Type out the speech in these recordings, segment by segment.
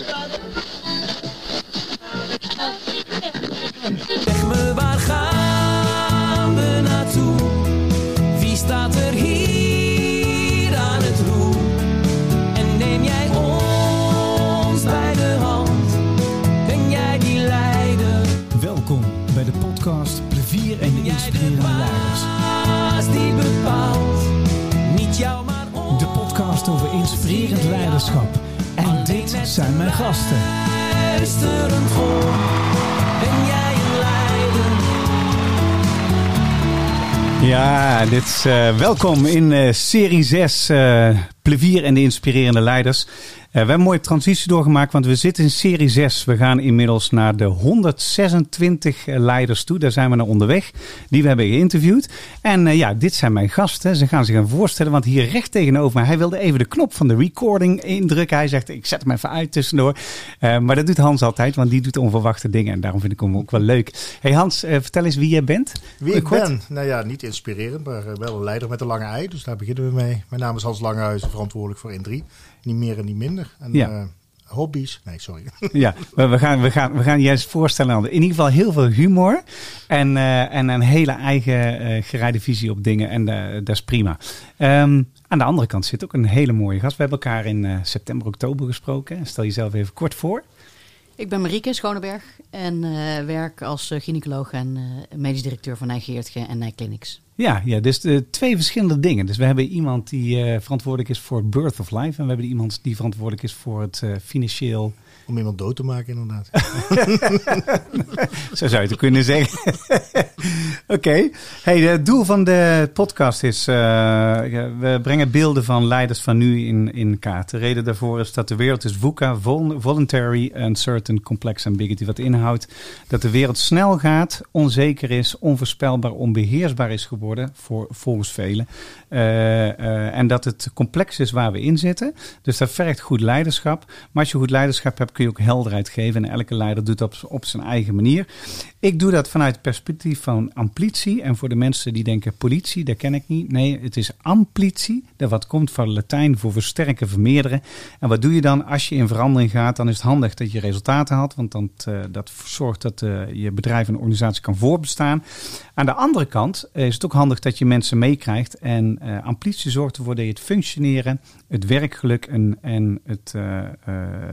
Zeg zijn mijn gasten. Luisterend voor. Ben jij? Ja, dit is eh, welkom in eh, serie 6, eh Plevier en de Inspirerende Leiders. Eh, we hebben een mooie transitie doorgemaakt, want we zitten in serie 6. We gaan inmiddels naar de 126 leiders toe. Daar zijn we naar onderweg, die we hebben geïnterviewd. En eh, ja, dit zijn mijn gasten. Ze gaan zich gaan voorstellen, want hier recht tegenover mij, hij wilde even de knop van de recording indrukken. Hij zegt, ik zet hem even uit tussendoor. Eh, maar dat doet Hans altijd, want die doet onverwachte dingen. En daarom vind ik hem ook wel leuk. Hey Hans, eh, vertel eens wie jij bent. Wie ik Kort. ben? Nou ja, niet inspirerend, maar eh, wel een leider met een lange ei. Dus daar beginnen we mee. Mijn naam is Hans Langehuizen, verantwoordelijk voor 1-3. Niet meer en niet minder. En Ja. eh, hobby's? Nee, sorry. Ja, we, gaan, we, gaan, we gaan je eens voorstellen. In ieder geval heel veel humor. En, eh, en een hele eigen eh gereide visie op dingen. En dat is prima. Ehm, aan de andere kant zit ook een hele mooie gast. We hebben elkaar in september, oktober gesproken. Stel jezelf even kort voor. Ik ben Marieke Schoneberg en eh, werk als eh, gynaecoloog en eh, medisch directeur van Nijgeertje en Nijclinics. Ja, ja, dus de twee verschillende dingen. Dus we hebben iemand die verantwoordelijk is voor Birth of Life. En we hebben iemand die verantwoordelijk is voor het financieel Om iemand dood te maken, inderdaad. Zo zou je het kunnen zeggen. Oké. Hey, het doel van de podcast is... eh, we brengen beelden van leiders van nu in, in kaart. De reden daarvoor is dat de wereld is VUCA, vol- Voluntary, Uncertain, Complex Ambiguity. Wat inhoudt dat de wereld snel gaat, onzeker is, onvoorspelbaar, onbeheersbaar is geworden voor volgens velen. Eh, eh, en dat het complex is waar we in zitten. Dus dat vergt goed leiderschap. Maar als je goed leiderschap hebt, je ook helderheid geven. En elke leider doet dat op, zijn eigen manier. Ik doe dat vanuit het perspectief van amplitie. En voor de mensen die denken politie, dat ken ik niet. Nee, het is amplitie. Dat wat komt van Latijn voor versterken, vermeerderen. En wat doe je dan als je in verandering gaat? Dan is het handig dat je resultaten haalt. Want dan, eh, dat zorgt dat eh, je bedrijf en organisatie kan voorbestaan. Aan de andere kant is het ook handig dat je mensen meekrijgt. En eh, amplitie zorgt ervoor dat je het functioneren, het werkgeluk en, en het eh,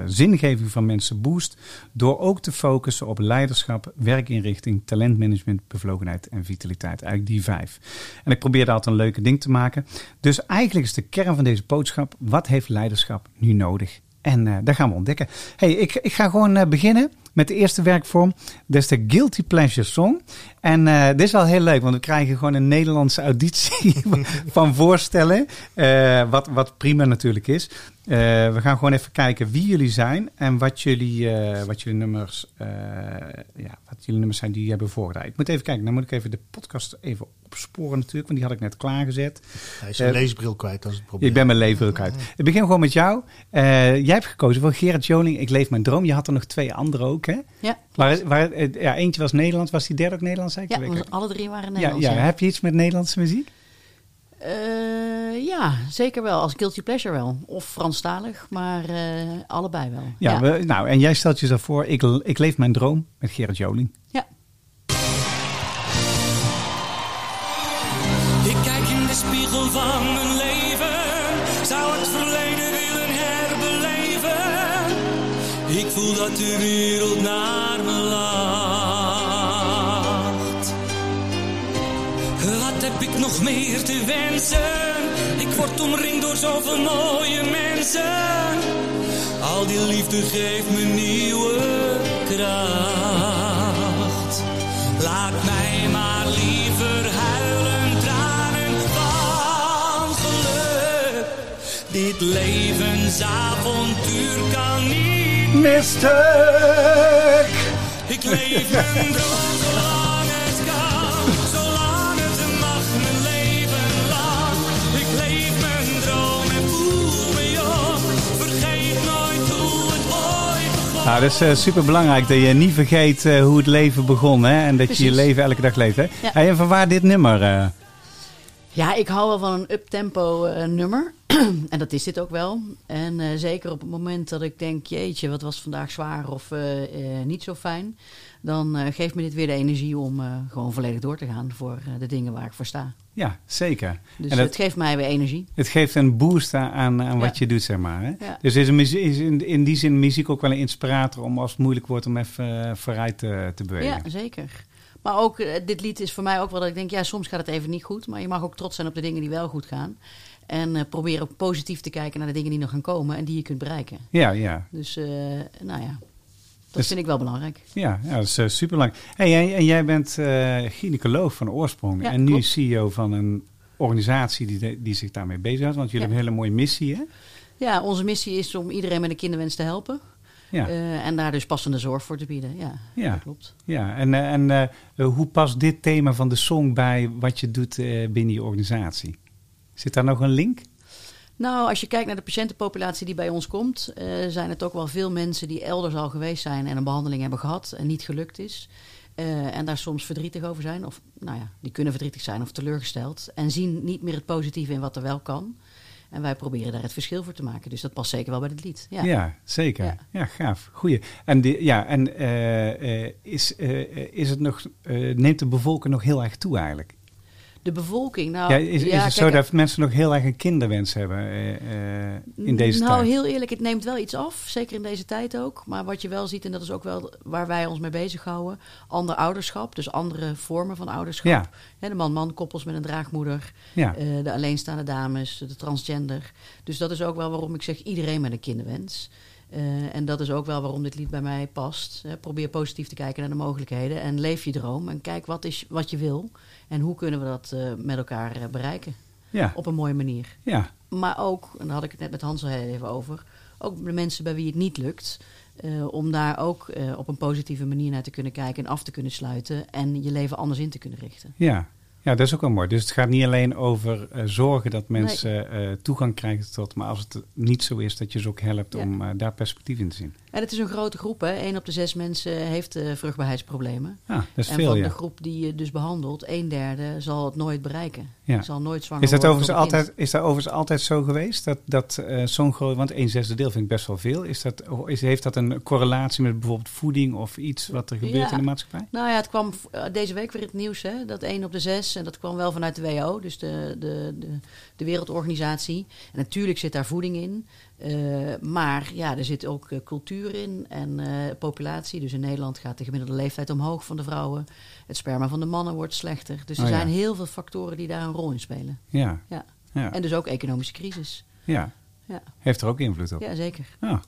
zingeving van mensen boost. Door ook te focussen op leiderschap, werkinrichting, talentmanagement, bevlogenheid en vitaliteit. Eigenlijk die vijf. En ik probeer daar altijd een leuke ding te maken. Dus eigenlijk is de kern van deze boodschap: wat heeft leiderschap nu nodig? En dat gaan we ontdekken. Hey, ik, ik ga gewoon beginnen met de eerste werkvorm. Dat is de Guilty Pleasure Song. En eh, dit is wel heel leuk, want we krijgen gewoon een Nederlandse auditie van voorstellen. eh, wat, wat prima natuurlijk is. Eh, we gaan gewoon even kijken wie jullie zijn en wat jullie, wat jullie nummers, ja, wat jullie nummers zijn die je hebben voorgedaan. Ik moet even kijken, dan moet ik even de podcast even opsporen natuurlijk, want die had ik net klaargezet. Hij is zijn leesbril kwijt, dat is het probleem. Ik ben mijn ook uit. Ik begin gewoon met jou. Jij hebt gekozen voor Gerard Joling, Ik leef mijn droom. Je had er nog twee andere ook, hè? Ja, Waar, waar, eh, ja, eentje was Nederlands. Was die derde ook Nederlands? zei ik? ja alle drie waren ja, Nederlands. ja. Ja, Heb je iets met Nederlandse muziek? Eh, ja, zeker wel. Als guilty pleasure wel. Of Franstalig, maar eh, allebei wel. Ja, ja. We, nou, en jij stelt jezelf voor, ik, ik leef mijn droom met Gerard Joling. Ja. Ik kijk in de spiegel van mijn leven, voel dat de wereld naar me lacht. Wat heb ik nog meer te wensen? Ik word omringd door zoveel mooie mensen. Al die liefde geeft me nieuwe kracht. Laat mij maar liever huilen, tranen van geluk. Dit levensavontuur kan niet. Mistek! Ik leef mijn droom zolang het kan, zolang het mag, mijn leven lang. Ik leef mijn droom en voel me jong. Vergeet nooit hoe het ooit begon. Nou, dat is super belangrijk dat je niet vergeet eh, hoe het leven begon. Hè? En dat je je leven elke dag leeft. Hè? Ja. Hey, en van waar dit nummer? eh? Ja, ik hou wel van een uptempo eh, nummer. en dat is dit ook wel. En eh, zeker op het moment dat ik denk, jeetje, wat was vandaag zwaar of eh, niet zo fijn. Dan geeft me dit weer de energie om gewoon volledig door te gaan voor de dingen waar ik voor sta. Ja, zeker. Dus En dat- het geeft mij weer energie. Het geeft een boost aan, aan wat Ja. je doet, zeg maar. Hè? Ja. Dus is, een muzie- is in, in die zin muziek ook wel een inspirator om als het moeilijk wordt om even vooruit te, te bewegen. Ja, zeker. Maar ook, eh, dit lied is voor mij ook wel dat ik denk, ja, soms gaat het even niet goed. Maar je mag ook trots zijn op de dingen die wel goed gaan. En eh, probeer ook positief te kijken naar de dingen die nog gaan komen en die je kunt bereiken. Ja, ja. Dus, eh, nou ja, dat Dus- vind ik wel belangrijk. Ja, ja dat is super superlang. Hey, en, jij bent gynaecoloog van oorsprong Ja, en nu klopt. CEO van een organisatie die, die zich daarmee bezighoudt. Want jullie Ja. hebben een hele mooie missie, hè? Ja, onze missie is om iedereen met een kinderwens te helpen. Ja, Eh, en daar dus passende zorg voor te bieden. Ja, Ja. dat klopt. ja. en, eh, en eh, hoe past dit thema van de song bij wat je doet binnen je organisatie? Zit daar nog een link? Nou, als je kijkt naar de patiëntenpopulatie die bij ons komt, zijn het ook wel veel mensen die elders al geweest zijn en een behandeling hebben gehad en niet gelukt is. En daar soms verdrietig over zijn, of nou ja, die kunnen verdrietig zijn of teleurgesteld. En zien niet meer het positieve in wat er wel kan. En wij proberen daar het verschil voor te maken. Dus dat past zeker wel bij dit lied. Ja. Ja, zeker. Ja. Ja. gaaf. Goeie. En, die, ja, en eh, eh, is, eh, is het nog, neemt de bevolking nog heel erg toe eigenlijk? De bevolking, nou... ja, is, is ja, het zo dat mensen nog heel erg een kinderwens hebben eh, eh, in deze nou, tijd? heel eerlijk, het neemt wel iets af. Zeker in deze tijd ook. Maar wat je wel ziet, en dat is ook wel waar wij ons mee bezighouden... ander ouderschap, dus andere vormen van ouderschap. Ja. De man-man koppels met een draagmoeder. Ja. eh, de alleenstaande dames, de transgender. Dus dat is ook wel waarom ik zeg iedereen met een kinderwens. En dat is ook wel waarom dit lied bij mij past. Probeer positief te kijken naar de mogelijkheden. En leef je droom. En kijk wat, is, wat je wil. En hoe kunnen we dat eh, met elkaar eh, bereiken. ja, Op een mooie manier. ja, Maar ook, en daar had ik het net met Hans al heel even over, ook de mensen bij wie het niet lukt, eh, om daar ook op een positieve manier naar te kunnen kijken en af te kunnen sluiten en je leven anders in te kunnen richten. ja. Ja, dat is ook wel mooi. Dus het gaat niet alleen over zorgen dat mensen toegang krijgen tot, maar als het niet zo is, dat je ze ook helpt Ja. om daar perspectief in te zien. En het is een grote groep, hè. Eén op de zes mensen heeft eh, vruchtbaarheidsproblemen. Ja, dat is en veel, van ja. de groep die je dus behandelt, een derde zal het nooit bereiken. Ja. Zal nooit zwanger Is dat, overigens een altijd, is dat overigens altijd zo geweest? Dat, dat eh, zo'n groot, want een zesde deel vind ik best wel veel. Is dat, is, heeft dat een correlatie met bijvoorbeeld voeding of iets wat er gebeurt Ja. in de maatschappij? Nou ja, het kwam eh, deze week weer in het nieuws, hè, dat 1 op de 6. En dat kwam wel vanuit de WHO, dus de, de, de, de Wereldorganisatie. En natuurlijk zit daar voeding in. eh, maar ja, er zit ook eh, cultuur in en eh, populatie. Dus in Nederland gaat de gemiddelde leeftijd omhoog van de vrouwen. Het sperma van de mannen wordt slechter. Dus er Oh ja. zijn heel veel factoren die daar een rol in spelen. Ja. Ja. Ja. En dus ook economische crisis. ja. Ja, Heeft er ook invloed op. ja zeker. Ja.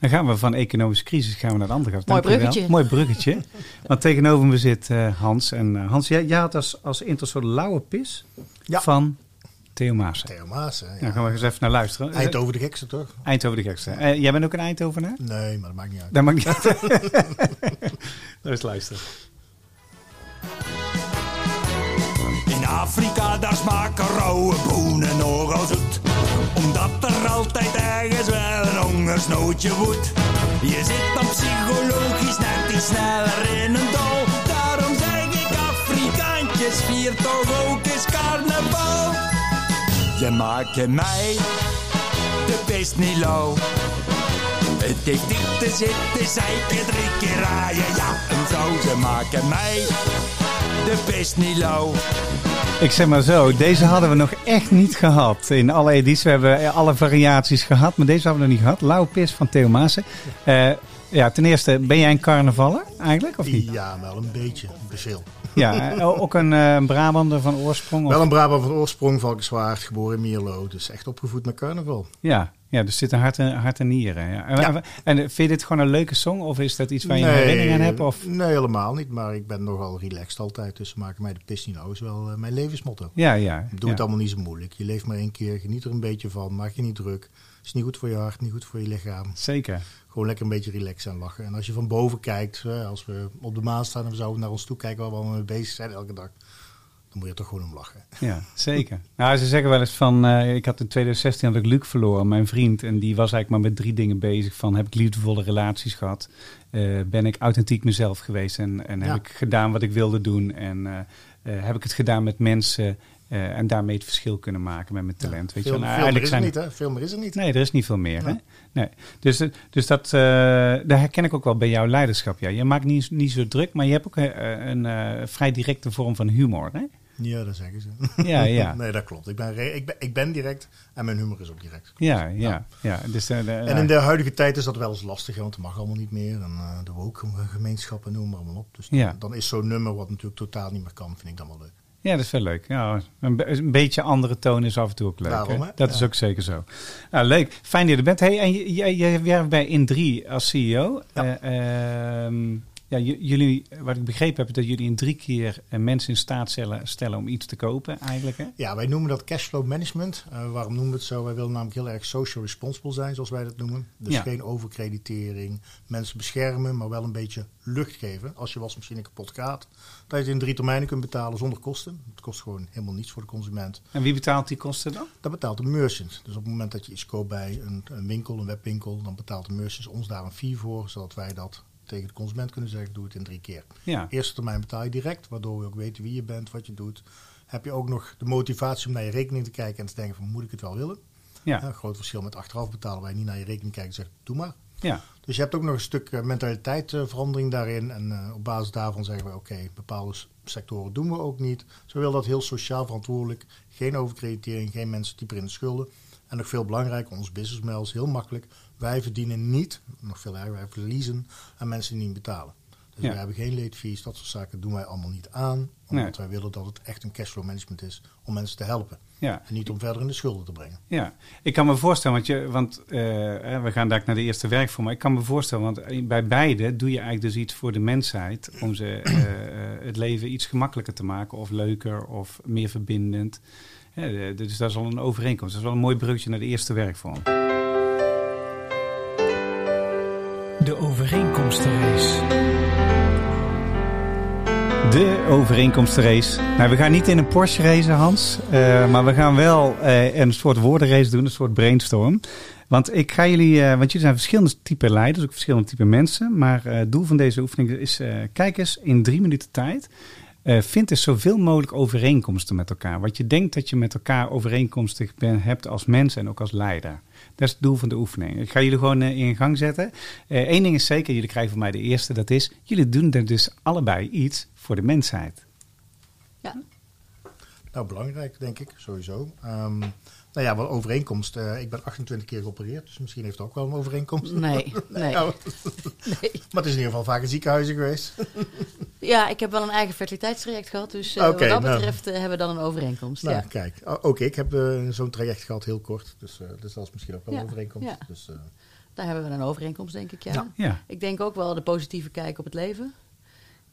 Dan gaan we van economische crisis gaan we naar de andere kant. Mooi Dank je wel. bruggetje. Mooi bruggetje. Want tegenover me zit eh, Hans. En Hans, jij, jij had als, als intro zo'n lauwe pis Ja. van Theo Maassen. Theo Maas, hè, ja. Nou, gaan we eens even naar luisteren. Eindhoven de gekste, toch? Eindhoven de gekste. Eh, jij bent ook een Eindhovenaar? Nee, maar dat maakt niet uit. Dat mag niet. Dat is luisteren. In Afrika, daar smaken rauwe bonen nogal zoet. Omdat er altijd ergens wel een hongersnoodje woedt. Je zit dan psychologisch net iets sneller in een dal. Daarom zeg ik Afrikaantjes, vier toch ook eens carnaval. Je maakt mij de best niet lauw. Het niet te zitten, zeiken drie keer raaien, ja. En zo, ze maken mij de best niet lauw. Ik zeg maar zo, deze hadden we nog echt niet gehad. In alle edities, we hebben alle variaties gehad, maar deze hadden we nog niet gehad. Lauwe pis van Theo Maassen. Eh, ja, ten eerste, ben jij een carnavaller eigenlijk, of niet? Ja, wel een beetje. Te veel. Ja, eh, ook een eh, Brabander van oorsprong? Of? Wel een Brabant van oorsprong, Valkenswaard, geboren in Mierlo. Dus echt opgevoed met carnaval. Ja, ja, dus zit een hart en, hart en nieren. Ja. En, Ja. en vind je dit gewoon een leuke song, of is dat iets waar je herinnering aan hebt? Of? nee, helemaal niet. Maar ik ben nogal relaxed altijd. Dus ze maken mij de pis niet lauw. is wel eh, mijn levensmotto. Ja, ja. Doe ja. het allemaal niet zo moeilijk. Je leeft maar één keer. Geniet er een beetje van. Maak je niet druk. Is niet goed voor je hart, niet goed voor je lichaam. Zeker. Gewoon lekker een beetje relaxen en lachen. En als je van boven kijkt, als we op de maan staan en we zouden naar ons toe kijken waar we allemaal mee bezig zijn elke dag. Dan moet je er toch gewoon om lachen. Ja, zeker. Nou, ze zeggen wel eens van, eh, ik had in 2016 had ik Luc verloren, mijn vriend. En die was eigenlijk maar met drie dingen bezig. Van, heb ik liefdevolle relaties gehad? Eh, ben ik authentiek mezelf geweest? En, en heb ik gedaan wat ik wilde doen? En eh, heb ik het gedaan met mensen Eh, en daarmee het verschil kunnen maken met mijn talent. Weet je, veel, wel. Nou, veel meer eigenlijk is zijn er niet, hè? Veel meer is er niet. Nee, er is niet veel meer. Hè? Nee. Dus, eh, dus dat, eh, daar herken ik ook wel bij jouw leiderschap. Ja. Je maakt niet, niet zo druk, maar je hebt ook een eh, vrij directe vorm van humor. Hè? Ja, dat zeggen ze. Ja, ja. nee, dat klopt. Ik ben, ik, ben, ik ben direct en mijn humor is ook direct. Ja, ja, ja. Dus, En in de huidige tijd is dat wel eens lastig, want het mag allemaal niet meer. En de woke gemeenschappen noem maar allemaal op. Dus Ja. dan, dan is zo'n nummer wat natuurlijk totaal niet meer kan, vind ik dan wel leuk. Ja, dat is wel leuk. Ja, een, be- een beetje andere toon is af en toe ook leuk. Daarom, hè? Dat Ja. is ook zeker zo. Nou, leuk. Fijn dat je er bent. Hey, en jij werkt bij In3 als CEO. Ja. Eh, ehm, ja, jullie, wat ik begrepen heb, is dat jullie in drie keer eh, mensen in staat stellen, stellen om iets te kopen eigenlijk. Hè? Ja, wij noemen dat cashflow management. Eh, waarom noemen we het zo? Wij willen namelijk heel erg social responsible zijn, zoals wij dat noemen. Dus Ja. geen overkreditering, mensen beschermen, maar wel een beetje lucht geven. Als je wasmachine kapot gaat, dat je het in drie termijnen kunt betalen zonder kosten. Het kost gewoon helemaal niets voor de consument. En wie betaalt die kosten dan? Dat betaalt de merchant. Dus op het moment dat je iets koopt bij een, een winkel, een webwinkel, dan betaalt de merchant ons daar een fee voor, zodat wij dat tegen de consument kunnen zeggen, doe het in drie keer. Ja. Eerste termijn betaal je direct, waardoor we ook weten wie je bent, wat je doet. Heb je ook nog de motivatie om naar je rekening te kijken en te denken van moet ik het wel willen? Ja, een groot verschil met achteraf betalen waar je niet naar je rekening kijkt en zegt doe maar. Ja. Dus je hebt ook nog een stuk eh, mentaliteitsverandering daarin. En eh, op basis daarvan zeggen we, oké, bepaalde sectoren doen we ook niet. We willen dat heel sociaal verantwoordelijk. Geen overkreditering, geen mensen dieper in de schulden. En nog veel belangrijker, ons businessmodel is heel makkelijk. Wij verdienen niet, nog veel erger, wij verliezen aan mensen die niet betalen. Dus Ja. wij hebben geen late fees, dat soort zaken doen wij allemaal niet aan. Omdat Nee. wij willen dat het echt een cashflow management is om mensen te helpen. Ja. En niet om verder in de schulden te brengen. Ja, ik kan me voorstellen, want, je, want eh, we gaan daar naar de eerste werk voor, maar ik kan me voorstellen, want bij beide doe je eigenlijk dus iets voor de mensheid om ze eh, eh, het leven iets gemakkelijker te maken of leuker of meer verbindend. Eh, dus dat is al een overeenkomst. Dat is wel een mooi bruggetje naar de eerste werkvorm. De overeenkomstenrace. De overeenkomstenrace. Nou, we gaan niet in een Porsche racen, Hans. eh, maar we gaan wel eh, een soort woordenrace doen, een soort brainstorm. Want ik ga jullie, eh, want jullie zijn verschillende type leiders, ook verschillende type mensen. Maar het doel van deze oefening is, kijk eens in drie minuten tijd. Eh vind eens zoveel mogelijk overeenkomsten met elkaar. Wat je denkt dat je met elkaar overeenkomstig ben, hebt als mens en ook als leider. Dat is het doel van de oefening. Ik ga jullie gewoon eh, in gang zetten. Eén ding is zeker, jullie krijgen van mij de eerste. Dat is, jullie doen er dus allebei iets voor de mensheid. Ja. Nou, belangrijk, denk ik, sowieso. Ehm, nou ja, wel overeenkomst. eh, ik ben 28 keer geopereerd, dus misschien heeft het ook wel een overeenkomst. Nee, nee. Ja, maar nee. het is in ieder geval vaak in ziekenhuizen geweest. Ja, ik heb wel een eigen fertiliteitstraject gehad. Dus eh, wat dat nou. betreft eh, hebben we dan een overeenkomst. nou, ja. kijk. Ook ik heb zo'n traject gehad, heel kort. Dus, eh, dus dat is misschien ook wel Ja, een overeenkomst. ja. Dus, eh, Daar hebben we een overeenkomst, denk ik. Ja. Ja. Ja, Ik denk ook wel de positieve kijk op het leven.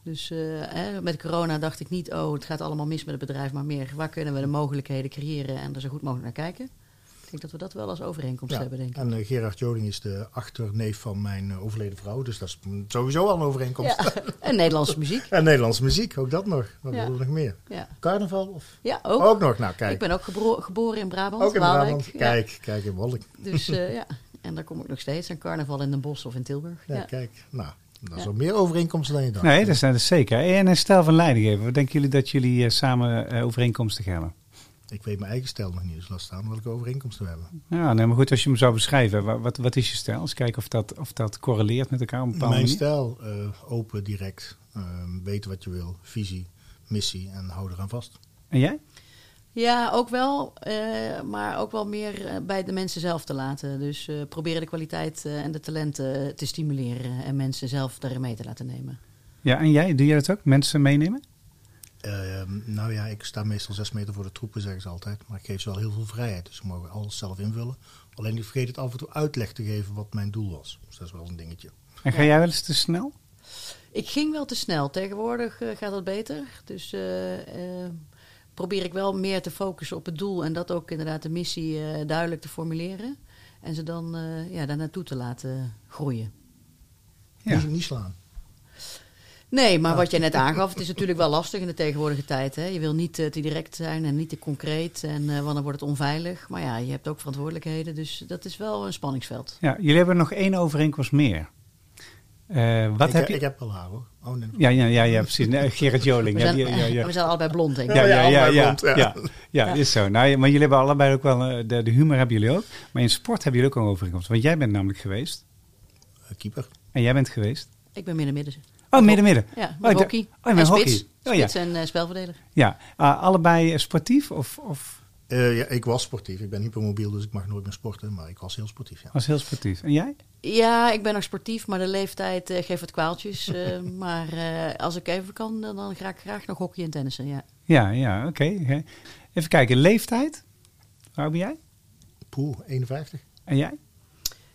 Dus eh, met corona dacht ik niet, oh, het gaat allemaal mis met het bedrijf, maar meer, waar kunnen we de mogelijkheden creëren en er zo goed mogelijk naar kijken. Ik denk dat we dat wel als overeenkomst ja. hebben, denk ik. En eh, Gerard Joling is de achterneef van mijn eh, overleden vrouw. Dus dat is sowieso al een overeenkomst. Ja. En Nederlandse muziek. En Nederlandse muziek, ook dat nog. Wat Ja. willen we nog meer? Ja, Carnaval? Of? ja ook. Ook nog, nou Ik kijk. ben ook geboren in Brabant, Ook in Waalwijk. Brabant. Kijk, kijk in Wolk. Dus eh, ja, en daar kom ik nog steeds. Een carnaval in Den Bosch of in Tilburg. Ja, Ja. kijk. Nou, dat is Ja. wel meer overeenkomsten dan je dacht. nee, dat is, dat is zeker. En een stijl van leidinggeven. Wat denken jullie dat jullie eh, samen eh, overeenkomstig hebben? Ik weet mijn eigen stijl nog niet, dus laat staan welke overeenkomsten we hebben. Ja, nee, maar goed, als je hem zou beschrijven, wa- wat, wat is je stijl? Eens kijken of dat, of dat correleert met elkaar op een bepaalde Mijn manier. stijl, eh, open, direct, eh, weten wat je wil, visie, missie en hou eraan vast. En jij? Ja, ook wel. eh, maar ook wel meer eh, bij de mensen zelf te laten. Dus eh, proberen de kwaliteit eh, en de talenten te stimuleren. En mensen zelf daarin mee te laten nemen. Ja, en jij? Doe jij dat ook? Mensen meenemen? Eh, nou ja, ik sta meestal zes meter voor de troepen, zeggen ze altijd. Maar ik geef ze wel heel veel vrijheid, dus ze mogen alles zelf invullen. Alleen ik vergeet het af en toe uitleg te geven wat mijn doel was. Dus dat is wel een dingetje. En ga jij wel eens te snel? Ik ging wel te snel. Tegenwoordig gaat dat beter. Dus probeer ik wel meer te focussen op het doel. En dat ook inderdaad de missie eh, duidelijk te formuleren. En ze dan eh, ja, daar naartoe te laten groeien. Ja. Niet, niet slaan. Nee, maar wat jij net aangaf, het is natuurlijk wel lastig in de tegenwoordige tijd. Hè? Je wil niet eh, te direct zijn en niet te concreet. En eh, want dan wordt het onveilig. Maar ja, je hebt ook verantwoordelijkheden. Dus dat is wel een spanningsveld. Ja, jullie hebben nog één overeenkomst meer. Eh, wat ik, heb je... ik heb wel haar hoor. Oh, nee. Ja, ja, ja, ja, precies. Nee, Gerrit Joling. We Ja, zijn, ja, ja, ja. we zijn allebei blond, denk ik. Ja, ja, ja, ja, blond, ja, ja. ja, is zo. Nou, maar jullie hebben allebei ook wel, eh, de, de humor hebben jullie ook. Maar in sport hebben jullie ook een overeenkomst. Want jij bent namelijk geweest. Eh, keeper. En jij bent geweest. Ik ben midden-midden. Oh, midden, midden. Ja, Oh, hockey. oh, en spits. hockey. Oh, ja. Spits en eh, spelverdeler. Ja, Ah, allebei sportief of, of Eh, ja, ik was sportief. Ik ben hypermobiel, dus ik mag nooit meer sporten. Maar ik was heel sportief, ja. was heel sportief. En jij? Ja, ik ben nog sportief, maar de leeftijd eh, geeft wat kwaaltjes. eh, maar eh, als ik even kan, dan, dan ga ik graag nog hockey en tennissen. Ja. Ja, ja, oké. Even kijken, leeftijd. Hoe oud ben jij? Poeh, 51. En jij?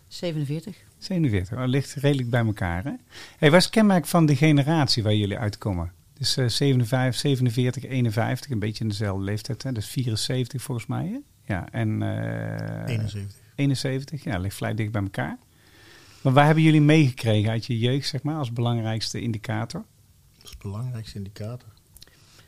47. 47. Oh, ligt redelijk bij elkaar, hè? Hey, wat is het kenmerk van de generatie waar jullie uitkomen? Eh 57, 47, 51, een beetje in dezelfde leeftijd, hè? Dus 74 volgens mij, hè? Ja, en... eh 71. 71, ja, ligt vrij dicht bij elkaar. Maar waar hebben jullie meegekregen uit je jeugd, zeg maar, als belangrijkste indicator? Is de belangrijkste indicator.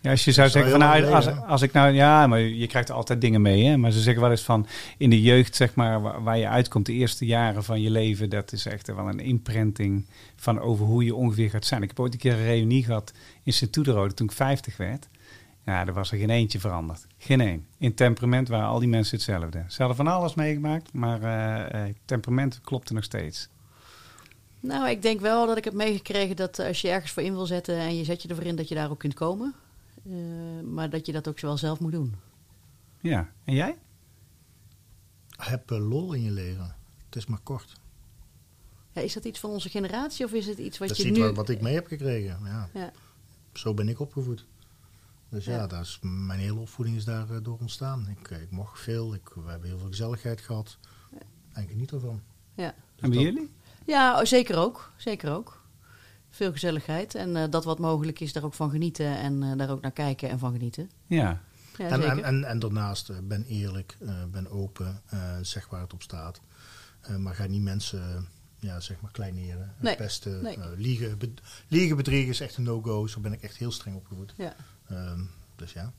Ja, als je zou zeggen van nou, als, als ik nou, ja, maar je krijgt altijd dingen mee, hè. Maar ze zeggen wel eens van in de jeugd, zeg maar, waar, waar je uitkomt, de eerste jaren van je leven, dat is echt wel een imprinting van over hoe je ongeveer gaat zijn. Ik heb ooit een keer een reunie gehad in Sint-Toederode toen ik 50 werd. Ja, er was er geen eentje veranderd. Geen één. In temperament waren al die mensen hetzelfde. Ze hadden van alles meegemaakt, maar eh, eh, temperament klopte nog steeds. Nou, ik denk wel dat ik heb meegekregen dat eh, als je ergens voor in wil zetten en je zet je ervoor in, dat je daar ook kunt komen. Eh, maar dat je dat ook wel zelf moet doen. Ja, en jij? Heb eh, lol in je leven. Het is maar kort. Ja, is dat iets van onze generatie of is het iets wat dat je is iets nu... wat, ik mee heb gekregen. Ja. Ja. Zo ben ik opgevoed. Dus ja, Ja. dat is, mijn hele opvoeding is daar eh, door ontstaan. Ik, ik mocht veel. Ik, we hebben heel veel gezelligheid gehad. En ik geniet ervan. Ja. En bij dat- jullie? Ja, oh, zeker ook. Zeker ook. Veel gezelligheid. En eh, dat wat mogelijk is, daar ook van genieten. En eh, daar ook naar kijken en van genieten. Ja. Ja, en, zeker. en, en, en daarnaast eh, ben eerlijk, eh, ben open, eh, zeg waar het op staat. Eh, maar ga niet mensen ja, zeg maar kleineren, Nee, pesten, nee. liegen. Be- liegen, bedriegen is echt een no-go. Zo ben ik echt heel streng opgevoed. ja. Ehm, dus ja.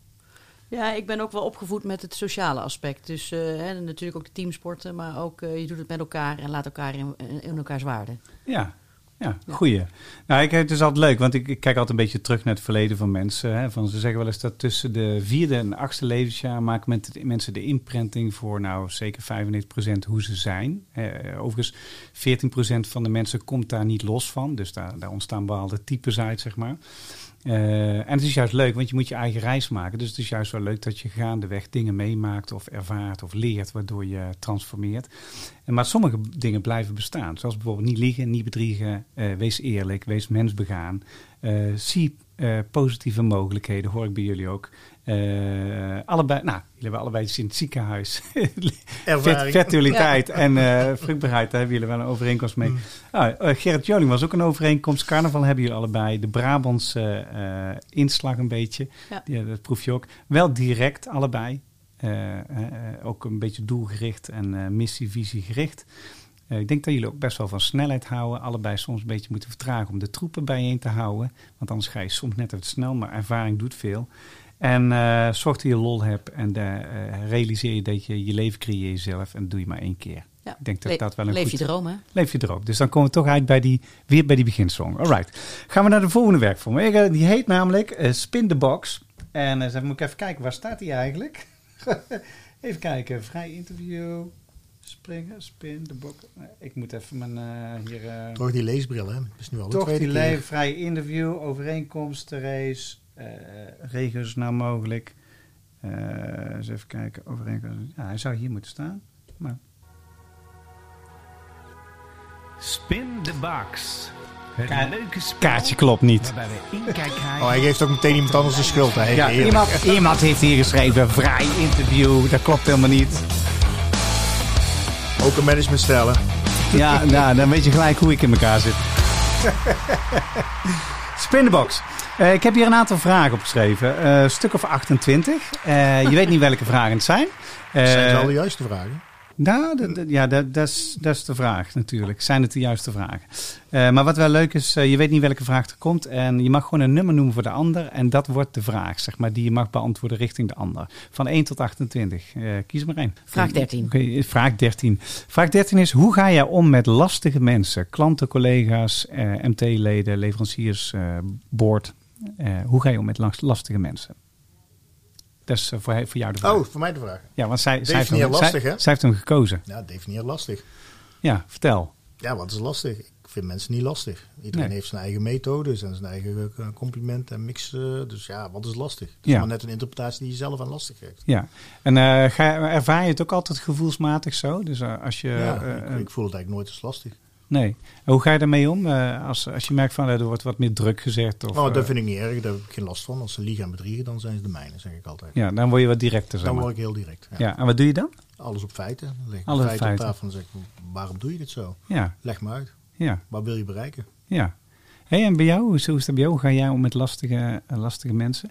ja, ik ben ook wel opgevoed met het sociale aspect. Dus eh, hè, natuurlijk ook de teamsporten. Maar ook je doet het met elkaar en laat elkaar in, in elkaars waarde. Ja, ja, goeie. Nou, ik, het is altijd leuk, want ik, ik kijk altijd een beetje terug naar het verleden van mensen. Hè, van, ze zeggen wel eens dat tussen de vierde en achtste levensjaar maken met de- mensen de imprinting voor nou zeker 95% hoe ze zijn. Eh, overigens, 14% van de mensen komt daar niet los van. Dus daar, daar ontstaan bepaalde types uit, zeg maar. Eh, en het is juist leuk, want je moet je eigen reis maken. Dus het is juist wel leuk dat je gaandeweg dingen meemaakt of ervaart of leert, waardoor je transformeert. En maar sommige dingen blijven bestaan. Zoals bijvoorbeeld niet liegen, niet bedriegen, eh, wees eerlijk, wees mensbegaan. Eh, zie positieve mogelijkheden, hoor ik bij jullie ook. Eh, allebei, nou, jullie hebben allebei iets in het ziekenhuis. Ervaring. Vet- Fertiliteit en eh vruchtbaarheid, daar hebben jullie wel een overeenkomst mee. Ah, eh, Gerrit Joling was ook een overeenkomst. Carnaval hebben jullie allebei. De Brabantse eh, inslag een beetje. Ja. Ja, dat proef je ook. Wel direct, allebei. Eh, eh, eh, ook een beetje doelgericht en eh missie, visie gericht. Eh, ik denk dat jullie ook best wel van snelheid houden. Allebei soms een beetje moeten vertragen om de troepen bijeen te houden. Want anders ga je soms net even snel, maar ervaring doet veel. En eh, zorg dat je lol hebt en eh, eh, realiseer je dat je je leven creëert jezelf en doe je maar één keer. Ja. Ik denk dat Le- dat wel een Leef goed... je droom, hè? Leef je erop. Dus dan komen we toch uit bij die, weer bij die beginsong. Alright. Gaan we naar de volgende werkvorm. Die heet namelijk Spin the Box. En uh, moet ik even kijken, waar staat die eigenlijk? even kijken, vrij interview. Springen, spin the box. Ik moet even mijn eh, hier... eh, Toch die leesbril, hè? Dat is nu al de toch tweede die vrij interview, overeenkomst, race, eh regels nou mogelijk. Eh, eens even kijken, overeenkomst. Ja, hij zou hier moeten staan. Maar Spin the box. Het Ka- leuke spel kaartje klopt niet. Oh, hij geeft ook meteen iemand anders de schuld. Hè? Ja, iemand, iemand heeft hier geschreven, vrij interview, dat klopt helemaal niet. Ook een managementstijl, hè? Ja, nou, dan weet je gelijk hoe ik in elkaar zit. Spinbox. Eh ik heb hier een aantal vragen opgeschreven. Eh, Een stuk of 28. Eh, je weet niet welke vragen het zijn. Zijn ze al de juiste vragen? Nou, ja, dat, dat, is, dat is de vraag natuurlijk. Zijn het de juiste vragen? Eh, maar wat wel leuk is, je weet niet welke vraag er komt. En je mag gewoon een nummer noemen voor de ander. En dat wordt de vraag, zeg maar, die je mag beantwoorden richting de ander. Van 1 tot 28. Eh, kies maar één. Vraag 13. Oké, vraag 13. Vraag 13 is, hoe ga jij om met lastige mensen? Klanten, collega's, eh, MT-leden, leveranciers, eh, board. Eh, hoe ga je om met las- lastige mensen? Dat is eh, voor, voor jou de vraag. Oh, voor mij de vraag. Ja, want zij, zij, heeft hem, lastig, zij, hè? zij heeft hem gekozen. Ja, definieer lastig. Ja, vertel. Ja, wat is lastig? Ik vind mensen niet lastig. Iedereen Nee. heeft zijn eigen methodes en zijn eigen eh, complimenten en mix. eh, dus ja, wat is lastig? Het is Ja. maar net een interpretatie die je zelf aan lastig geeft. Ja. En ga, ervaar je het ook altijd gevoelsmatig zo? Dus als je... ja, ik, ik voel het eigenlijk nooit als lastig. Nee. En hoe ga je daarmee om? Eh, als, als je merkt van eh, er wordt wat meer druk gezegd? Of, nou, dat eh, vind ik niet erg, daar heb ik geen last van. Als ze liegen en bedriegen, dan zijn ze de mijne, zeg ik altijd. ja, dan word je wat directer, zeg dan maar. word ik heel direct. Ja. Ja, en wat doe je dan? Alles op feiten. Dan leg ik Alles op feiten, op tafel en dan zeg ik, waarom doe je dit zo? Ja, Leg me uit. ja, Wat wil je bereiken? ja. Hey, en bij jou? Hoe is, dat bij jou? Hoe ga jij om met lastige, lastige mensen?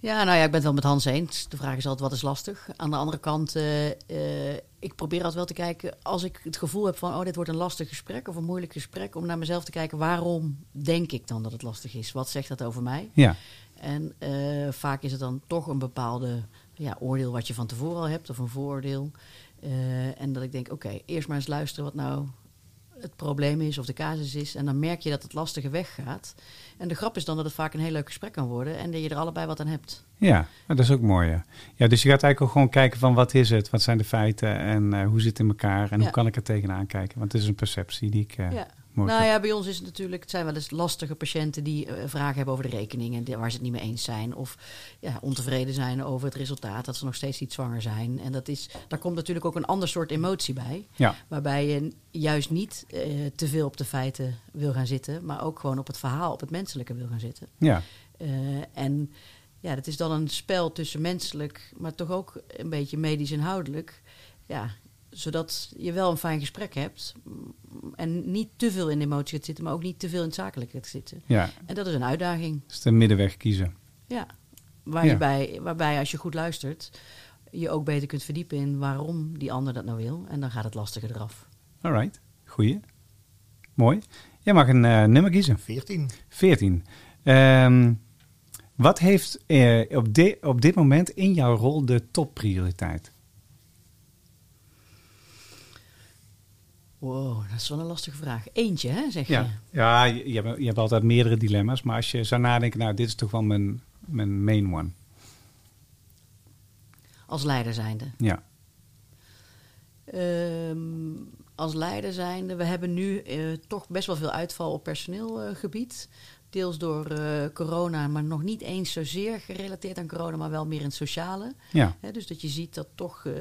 Ja, nou ja, ik ben het wel met Hans eens. De vraag is altijd, wat is lastig? Aan de andere kant, eh, eh, ik probeer altijd wel te kijken... als ik het gevoel heb van, oh, dit wordt een lastig gesprek... of een moeilijk gesprek, om naar mezelf te kijken... waarom denk ik dan dat het lastig is? Wat zegt dat over mij? Ja, En eh, vaak is het dan toch een bepaalde ja, oordeel wat je van tevoren al hebt, of een vooroordeel. En dat ik denk, oké, eerst maar eens luisteren wat nou het probleem is of de casus is. En dan merk je dat het lastige weggaat. En de grap is dan dat het vaak een heel leuk gesprek kan worden en dat je er allebei wat aan hebt. ja. Dat is ook mooi, ja. ja. Dus je gaat eigenlijk ook gewoon kijken van wat is het? Wat zijn de feiten? En eh, hoe zit het in elkaar? En Ja. hoe kan ik er tegenaan kijken? Want het is een perceptie die ik eh, Ja. Nou ja, bij ons is het natuurlijk, het zijn wel eens lastige patiënten die eh, vragen hebben over de rekening en die- waar ze het niet mee eens zijn. Of ja, ontevreden zijn over het resultaat, dat ze nog steeds niet zwanger zijn. En dat is, daar komt natuurlijk ook een ander soort emotie bij. Ja, Waarbij je juist niet eh, te veel op de feiten wil gaan zitten, maar ook gewoon op het verhaal, op het menselijke wil gaan zitten. ja. Eh, en ja, dat is dan een spel tussen menselijk, maar toch ook een beetje medisch inhoudelijk. Ja, zodat je wel een fijn gesprek hebt en niet te veel in de emotie gaat zitten, maar ook niet te veel in het zakelijke gaat zitten. ja. En dat is een uitdaging. Dus de middenweg kiezen. Ja. Waar Ja. Je bij, waarbij als je goed luistert, je ook beter kunt verdiepen in waarom die ander dat nou wil. En dan gaat het lastige eraf. Alright, goeie. Mooi. Jij mag een eh, nummer kiezen. 14. 14. Ehm, wat heeft eh, op, di- op dit moment in jouw rol de topprioriteit? Wow, dat is wel een lastige vraag. Eentje, hè, zeg je? Ja, ja je, je, hebt, je hebt altijd meerdere dilemma's. Maar als je zou nadenken, nou, dit is toch wel mijn, mijn main one. Als leider zijnde. Ja, Ehm, als leider zijnde, we hebben nu eh, toch best wel veel uitval op personeelgebied. Deels door eh, corona, maar nog niet eens zozeer gerelateerd aan corona, maar wel meer in het sociale. ja, dus dat je ziet dat toch eh,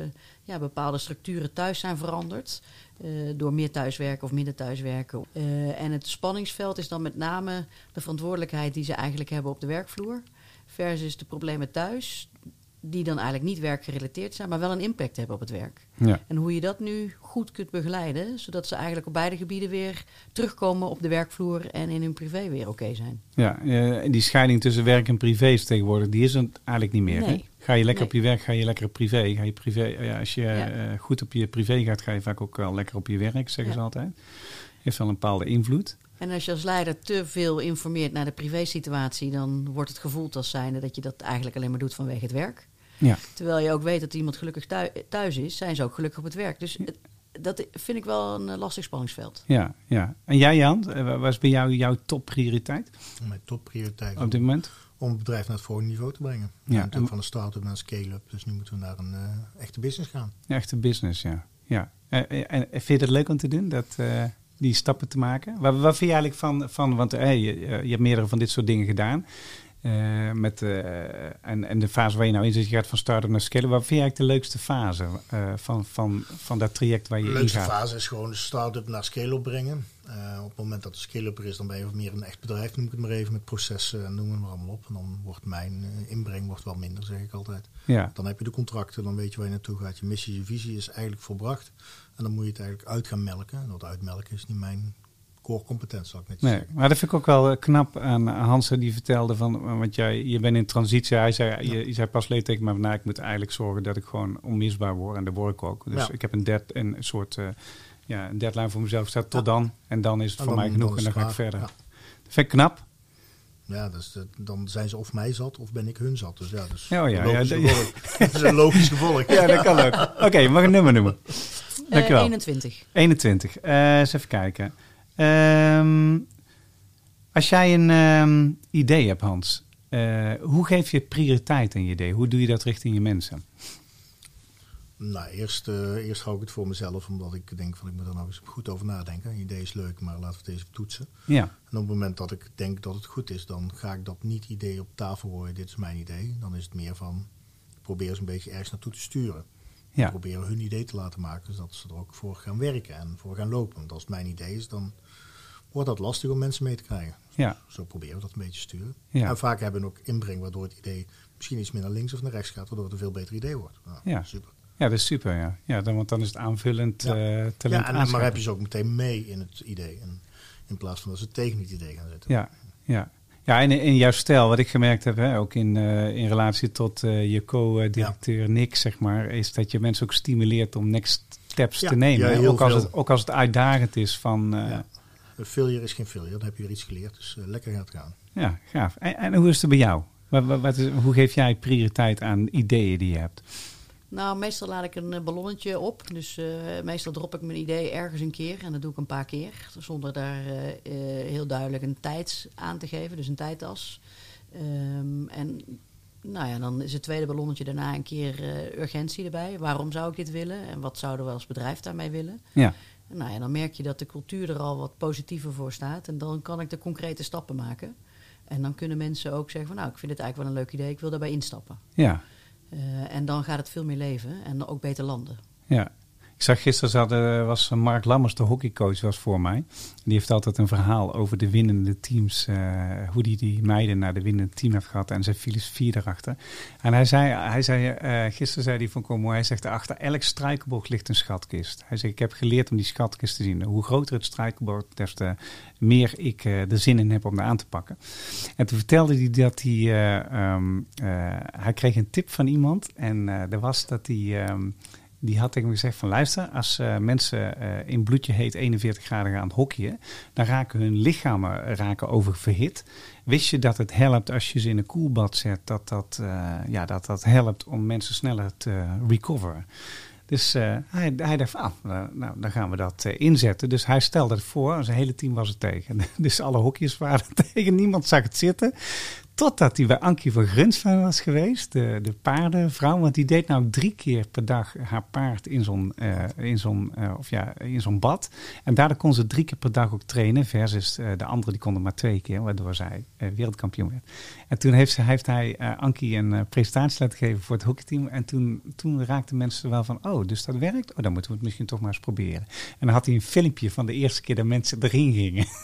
ja, bepaalde structuren thuis zijn veranderd. eh, door meer thuiswerken of minder thuiswerken. En het spanningsveld is dan met name de verantwoordelijkheid die ze eigenlijk hebben op de werkvloer. Versus de problemen thuis, die dan eigenlijk niet werkgerelateerd zijn, maar wel een impact hebben op het werk. ja, En hoe je dat nu goed kunt begeleiden, zodat ze eigenlijk op beide gebieden weer terugkomen op de werkvloer en in hun privé weer oké zijn. ja. eh, en die scheiding tussen werk en privé is tegenwoordig, die is er eigenlijk niet meer. hè? Ga je lekker Nee. op je werk, ga je lekker op privé. Ga je privé ja, als je Ja. eh, goed op je privé gaat, ga je vaak ook wel lekker op je werk, zeggen ze altijd. Heeft wel een bepaalde invloed. En als je als leider te veel informeert naar de privésituatie, dan wordt het gevoeld als zijnde dat je dat eigenlijk alleen maar doet vanwege het werk. Ja, Terwijl je ook weet dat iemand gelukkig thui- thuis is, zijn ze ook gelukkig op het werk. Dus het- dat vind ik wel een eh, lastig spanningsveld. ja, ja. En jij Jan, eh, wat is bij jou jouw topprioriteit Mijn topprioriteit op dit moment? om het bedrijf naar het volgende niveau te brengen. Ja, Ja, en- natuurlijk van een start-up naar een scale-up. Dus nu moeten we naar een eh, echte business gaan. Ja, Echte business, ja. ja. En, vind je het leuk om te doen, dat, eh, die stappen te maken? Wat, wat vind je eigenlijk van, van want hey, je, je hebt meerdere van dit soort dingen gedaan. Eh, met, eh, en, en de fase waar je nou in zit, je gaat van start-up naar scale. Wat vind je eigenlijk de leukste fase eh, van, van, van dat traject waar je De in leukste gaat? fase is gewoon de start-up naar scale-up brengen. Op het moment dat de scale-up er is, dan ben je meer een echt bedrijf, noem ik het maar even, met processen en noem het maar allemaal op. En dan wordt mijn inbreng wordt wel minder, zeg ik altijd. Ja, Dan heb je de contracten, dan weet je waar je naartoe gaat. Je missie, je visie is eigenlijk volbracht. En dan moet je het eigenlijk uit gaan melken. En dat uitmelken is niet mijn core competentie, zal ik net Nee, zeggen. maar dat vind ik ook wel eh, knap aan Hans, die vertelde van, eh, want jij, je bent in transitie. Hij zei, je, je zei pas leed tegen van, nou, ik moet eigenlijk zorgen dat ik gewoon onmisbaar word. En dat word ik ook. Dus Ja. ik heb een, dead, een soort eh, ja, een deadline voor mezelf gezet tot Ja. dan. En dan is het En voor dan- mij genoeg en dan ga ik verder. Ja. Dat vind ik knap. Ja, dus dan zijn ze of mij zat of ben ik hun zat. Dus ja, dus Ja, oh ja, logisch ja, gevolg. dat is een logisch gevolg. Ja, dat kan ook. Oké, je mag een nummer noemen. Eh, Dankjewel. 21. 21. Eh, eens even kijken. Ehm, als jij een ehm, idee hebt, Hans, eh, hoe geef je prioriteit aan je idee? Hoe doe je dat richting je mensen? Nou, eerst, eh, eerst hou ik het voor mezelf, omdat ik denk van ik moet er nou eens goed over nadenken. Een idee is leuk, maar laten we het eens toetsen. Ja, En op het moment dat ik denk dat het goed is, dan ga ik dat niet idee op tafel gooien. Dit is mijn idee. Dan is het meer van, ik probeer ze een beetje ergens naartoe te sturen. ja, Ik probeer hun idee te laten maken, zodat ze er ook voor gaan werken en voor gaan lopen. Want als het mijn idee is, dan wordt dat lastig om mensen mee te krijgen. ja, Zo proberen we dat een beetje te sturen. Ja. En vaak hebben we ook inbreng waardoor het idee misschien iets meer naar links of naar rechts gaat, waardoor het een veel beter idee wordt. Nou, Ja. Super. ja, dat is super. Ja. Ja, dan, want dan is het aanvullend Ja. eh talent Ja, en, maar heb je ze ook meteen mee in het idee. En in plaats van dat ze tegen het idee gaan zitten. Ja, ja. Ja, en in jouw stijl, wat ik gemerkt heb, hè, ook in, eh, in relatie tot eh, je co-directeur Nick, zeg maar, is dat je mensen ook stimuleert om next steps Ja, te nemen. ja, ook, als het, ook als het uitdagend is van. Een failure is geen failure, dan heb je weer iets geleerd. Dus eh, lekker gaat het gaan. gaaf. En, en hoe is het bij jou? Wat, wat, wat is, hoe geef jij prioriteit aan ideeën die je hebt? Nou, meestal laat ik een eh, ballonnetje op. Dus eh, meestal drop ik mijn idee ergens een keer. En dat doe ik een paar keer. Zonder daar heel duidelijk een tijd aan te geven. Dus een tijdtas. Ehm, en nou ja, dan is het tweede ballonnetje daarna een keer eh, urgentie erbij. Waarom zou ik dit willen? En wat zouden we als bedrijf daarmee willen? Ja, nou ja, dan merk je dat de cultuur er al wat positiever voor staat. En dan kan ik de concrete stappen maken. En dan kunnen mensen ook zeggen van... nou, ik vind het eigenlijk wel een leuk idee. Ik wil daarbij instappen. ja, Eh, en dan gaat het veel meer leven en ook beter landen. ja. Ik zag gisteren zat, eh, was Mark Lammers, de hockeycoach, was voor mij. Die heeft altijd een verhaal over de winnende teams. eh, hoe die die meiden naar de winnende team heeft gehad en zijn filosofie erachter. En hij zei, hij zei eh, gisteren zei hij van kom mooi, hij zegt achter elk struikelbord ligt een schatkist. Hij zegt ik heb geleerd om die schatkist te zien. Hoe groter het struikelbord, des te meer ik eh, er zin in heb om er aan te pakken. En toen vertelde hij dat hij, eh, ehm, eh, hij kreeg een tip van iemand en eh er was dat hij... ehm, die had tegen me gezegd van luister, als eh, mensen eh, in bloedje heet 41 graden gaan hockeyen, dan raken hun lichamen raken oververhit. Wist je dat het helpt als je ze in een koelbad zet, dat dat, eh, ja, dat dat helpt om mensen sneller te recoveren? Dus eh, hij, hij dacht van, ah, nou, nou, dan gaan we dat eh, inzetten. Dus hij stelde het voor, zijn hele team was er tegen. Dus alle hockeyers waren tegen, niemand zag het zitten. Totdat hij bij Ankie van Grunsven was geweest, de, de paardenvrouw. Want die deed nou drie keer per dag haar paard in zo'n eh, in eh, of ja, in zo'n bad. En daardoor kon ze drie keer per dag ook trainen. Versus eh, de andere die konden maar twee keer, waardoor zij wereldkampioen werd. En toen heeft, ze, heeft hij Ankie een presentatie laten geven voor het hockeyteam. En toen, toen raakten mensen wel van, oh, dus dat werkt? Oh, dan moeten we het misschien toch maar eens proberen. En dan had hij een filmpje van de eerste keer dat mensen erin gingen.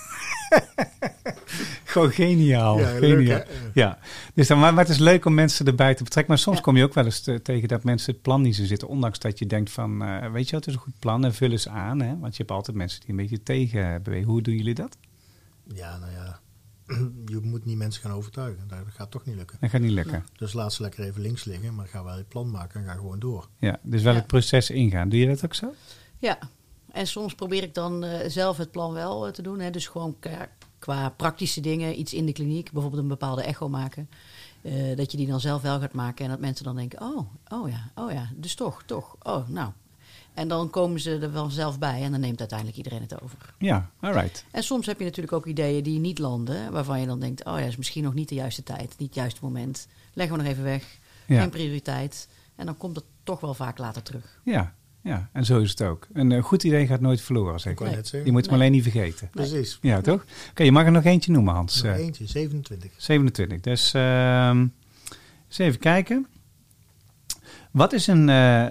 Gewoon geniaal. Ja, leuk, geniaal. hè? Ja, dus dan, maar, maar het is leuk om mensen erbij te betrekken. Maar soms Ja. kom je ook wel eens te- tegen dat mensen het plan niet zo zitten. Ondanks dat je denkt van, eh, weet je wat, het is een goed plan en vul eens aan. Hè? Want je hebt altijd mensen die een beetje tegen bewegen. Hoe doen jullie dat? Ja, nou ja. Je moet niet mensen gaan overtuigen. Dat gaat toch niet lukken. Dat gaat niet lukken. Dus laat ze lekker even links liggen, maar ga wel je plan maken en ga gewoon door. Ja, dus wel Ja. het proces ingaan. Doe je dat ook zo? Ja, en soms probeer ik dan eh, zelf het plan wel eh, te doen. Hè. Dus gewoon qua, praktische dingen, iets in de kliniek, bijvoorbeeld een bepaalde echo maken. Eh, dat je die dan zelf wel gaat maken en dat mensen dan denken, oh, oh ja, oh ja, dus toch, toch, oh, nou. En dan komen ze er wel zelf bij en dan neemt uiteindelijk iedereen het over. Ja, alright. En soms heb je natuurlijk ook ideeën die niet landen, waarvan je dan denkt, oh ja, is misschien nog niet de juiste tijd, niet het juiste moment. Leggen we nog even weg, Ja. geen prioriteit. En dan komt het toch wel vaak later terug. Ja, ja, en zo is het ook. Een eh, goed idee gaat nooit verloren, zeg ik. net zeggen. Je moet het maar alleen niet vergeten. Precies. Ja, toch? Oké, je mag er nog eentje noemen, Hans. Nog Eh, eentje, 27. 27. Dus ehm, eens even kijken. Wat is een... eh,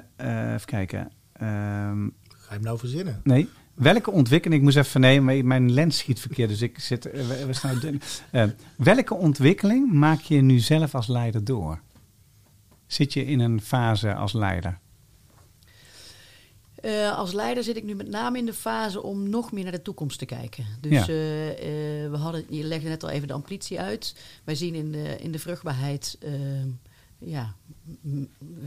even kijken. Ehm, Ga je hem nou verzinnen? nee. Welke ontwikkeling... Ik moest even... Nee, mijn- lens schiet verkeerd. Dus ik zit... we- we staan welke ontwikkeling maak je nu zelf als leider door? Zit je in een fase als leider? Eh, als leider zit ik nu met name in de fase om nog meer naar de toekomst te kijken. Dus Ja. eh, eh, we hadden, je legde net al even de ambitie uit. Wij zien in de, in de vruchtbaarheid, ja,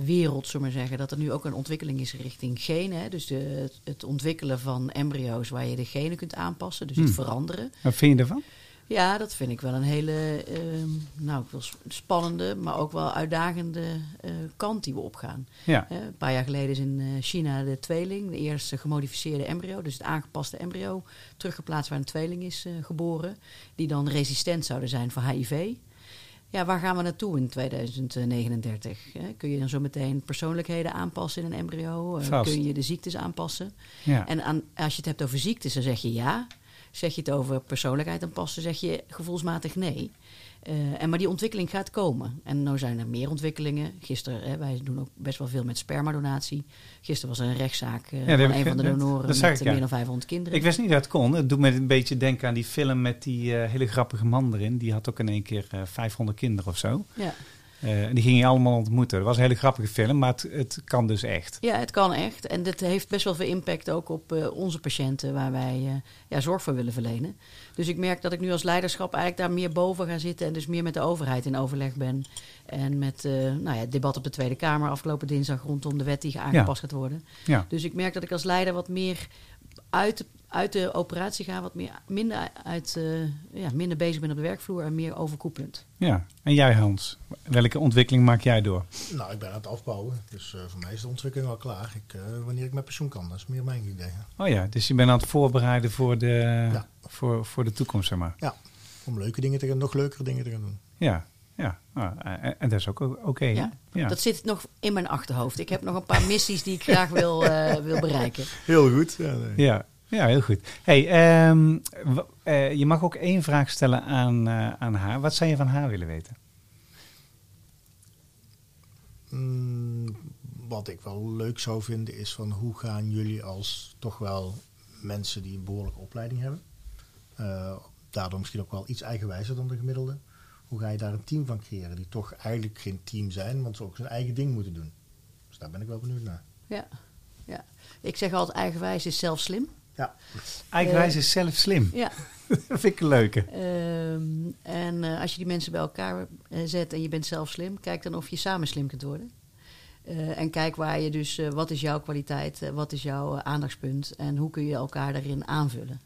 wereld, zullen we maar zeggen, dat er nu ook een ontwikkeling is richting genen. Hè? Dus de, het, het ontwikkelen van embryo's waar je de genen kunt aanpassen, dus het Hmm. veranderen. Wat vind je ervan? Ja, dat vind ik wel een hele ehm, nou, spannende, maar ook wel uitdagende eh, kant die we opgaan. Ja. Hè, een paar jaar geleden is in eh, China de tweeling, de eerste gemodificeerde embryo, dus het aangepaste embryo, teruggeplaatst waar een tweeling is eh, geboren, die dan resistent zouden zijn voor HIV. Ja, waar gaan we naartoe in 2039? Hè? Kun je dan zo meteen persoonlijkheden aanpassen in een embryo? Eh, Vast. kun je de ziektes aanpassen? Ja. En aan, als je het hebt over ziektes, dan zeg je ja. Zeg je het over persoonlijkheid aanpassen, zeg je gevoelsmatig nee. Eh, en maar die ontwikkeling gaat komen. En nu zijn er meer ontwikkelingen. Gisteren, hè, wij doen ook best wel veel met spermadonatie. Gisteren was er een rechtszaak dat van een van de dat- donoren dat met zag ik, ja. meer dan 500 kinderen. Ik wist niet dat het kon. Het doet me een beetje denken aan die film met die eh, hele grappige man erin. Die had ook in één keer eh, 500 kinderen of zo. ja. En die ging je allemaal ontmoeten. Dat was een hele grappige film, maar het, het kan dus echt. ja, het kan echt. En dit heeft best wel veel impact ook op eh, onze patiënten waar wij eh, ja, zorg voor willen verlenen. Dus ik merk dat ik nu als leiderschap eigenlijk daar meer boven ga zitten en dus meer met de overheid in overleg ben. En met nou ja, het debat op de Tweede Kamer afgelopen dinsdag rondom de wet die aangepast gaat worden. Ja. Dus ik merk dat ik als leider wat meer uit de, uit de operatie ga, wat meer, minder, uit, eh, ja, minder bezig ben op de werkvloer en meer overkoepelend. ja. En jij Hans, welke ontwikkeling maak jij door? Nou, ik ben aan het afbouwen. Dus eh, voor mij is de ontwikkeling al klaar. Ik, eh, wanneer ik met pensioen kan, dat is meer mijn idee. hè. Oh ja, dus je bent aan het voorbereiden voor de, Ja. voor, voor de toekomst, zeg maar. Ja, om leuke dingen te gaan, nog leukere dingen te gaan doen. Ja, ja. Ah, en, en dat is ook oké. Ja, ja. Dat zit nog in mijn achterhoofd. Ik heb nog een paar missies die ik graag wil, eh, wil bereiken. Heel goed. Ja, nee. Ja, ja, heel goed. Hey, ehm, eh, je mag ook één vraag stellen aan, eh, aan haar. Wat zou je van haar willen weten? Mm, wat ik wel leuk zou vinden is van hoe gaan jullie als toch wel mensen die een behoorlijke opleiding hebben, eh, daardoor misschien ook wel iets eigenwijzer dan de gemiddelde, hoe ga je daar een team van creëren die toch eigenlijk geen team zijn, want ze ook zijn eigen ding moeten doen. Dus daar ben ik wel benieuwd naar. Ja, ja. Ik zeg altijd, eigenwijs is zelf slim. Ja, Eigenwijs is zelf slim. Ja. dat vind ik een leuke. Ehm, en eh, als je die mensen bij elkaar eh, zet en je bent zelf slim, kijk dan of je samen slim kunt worden. Eh, en kijk waar je dus, eh, wat is jouw kwaliteit, eh, wat is jouw eh, aandachtspunt en hoe kun je elkaar daarin aanvullen.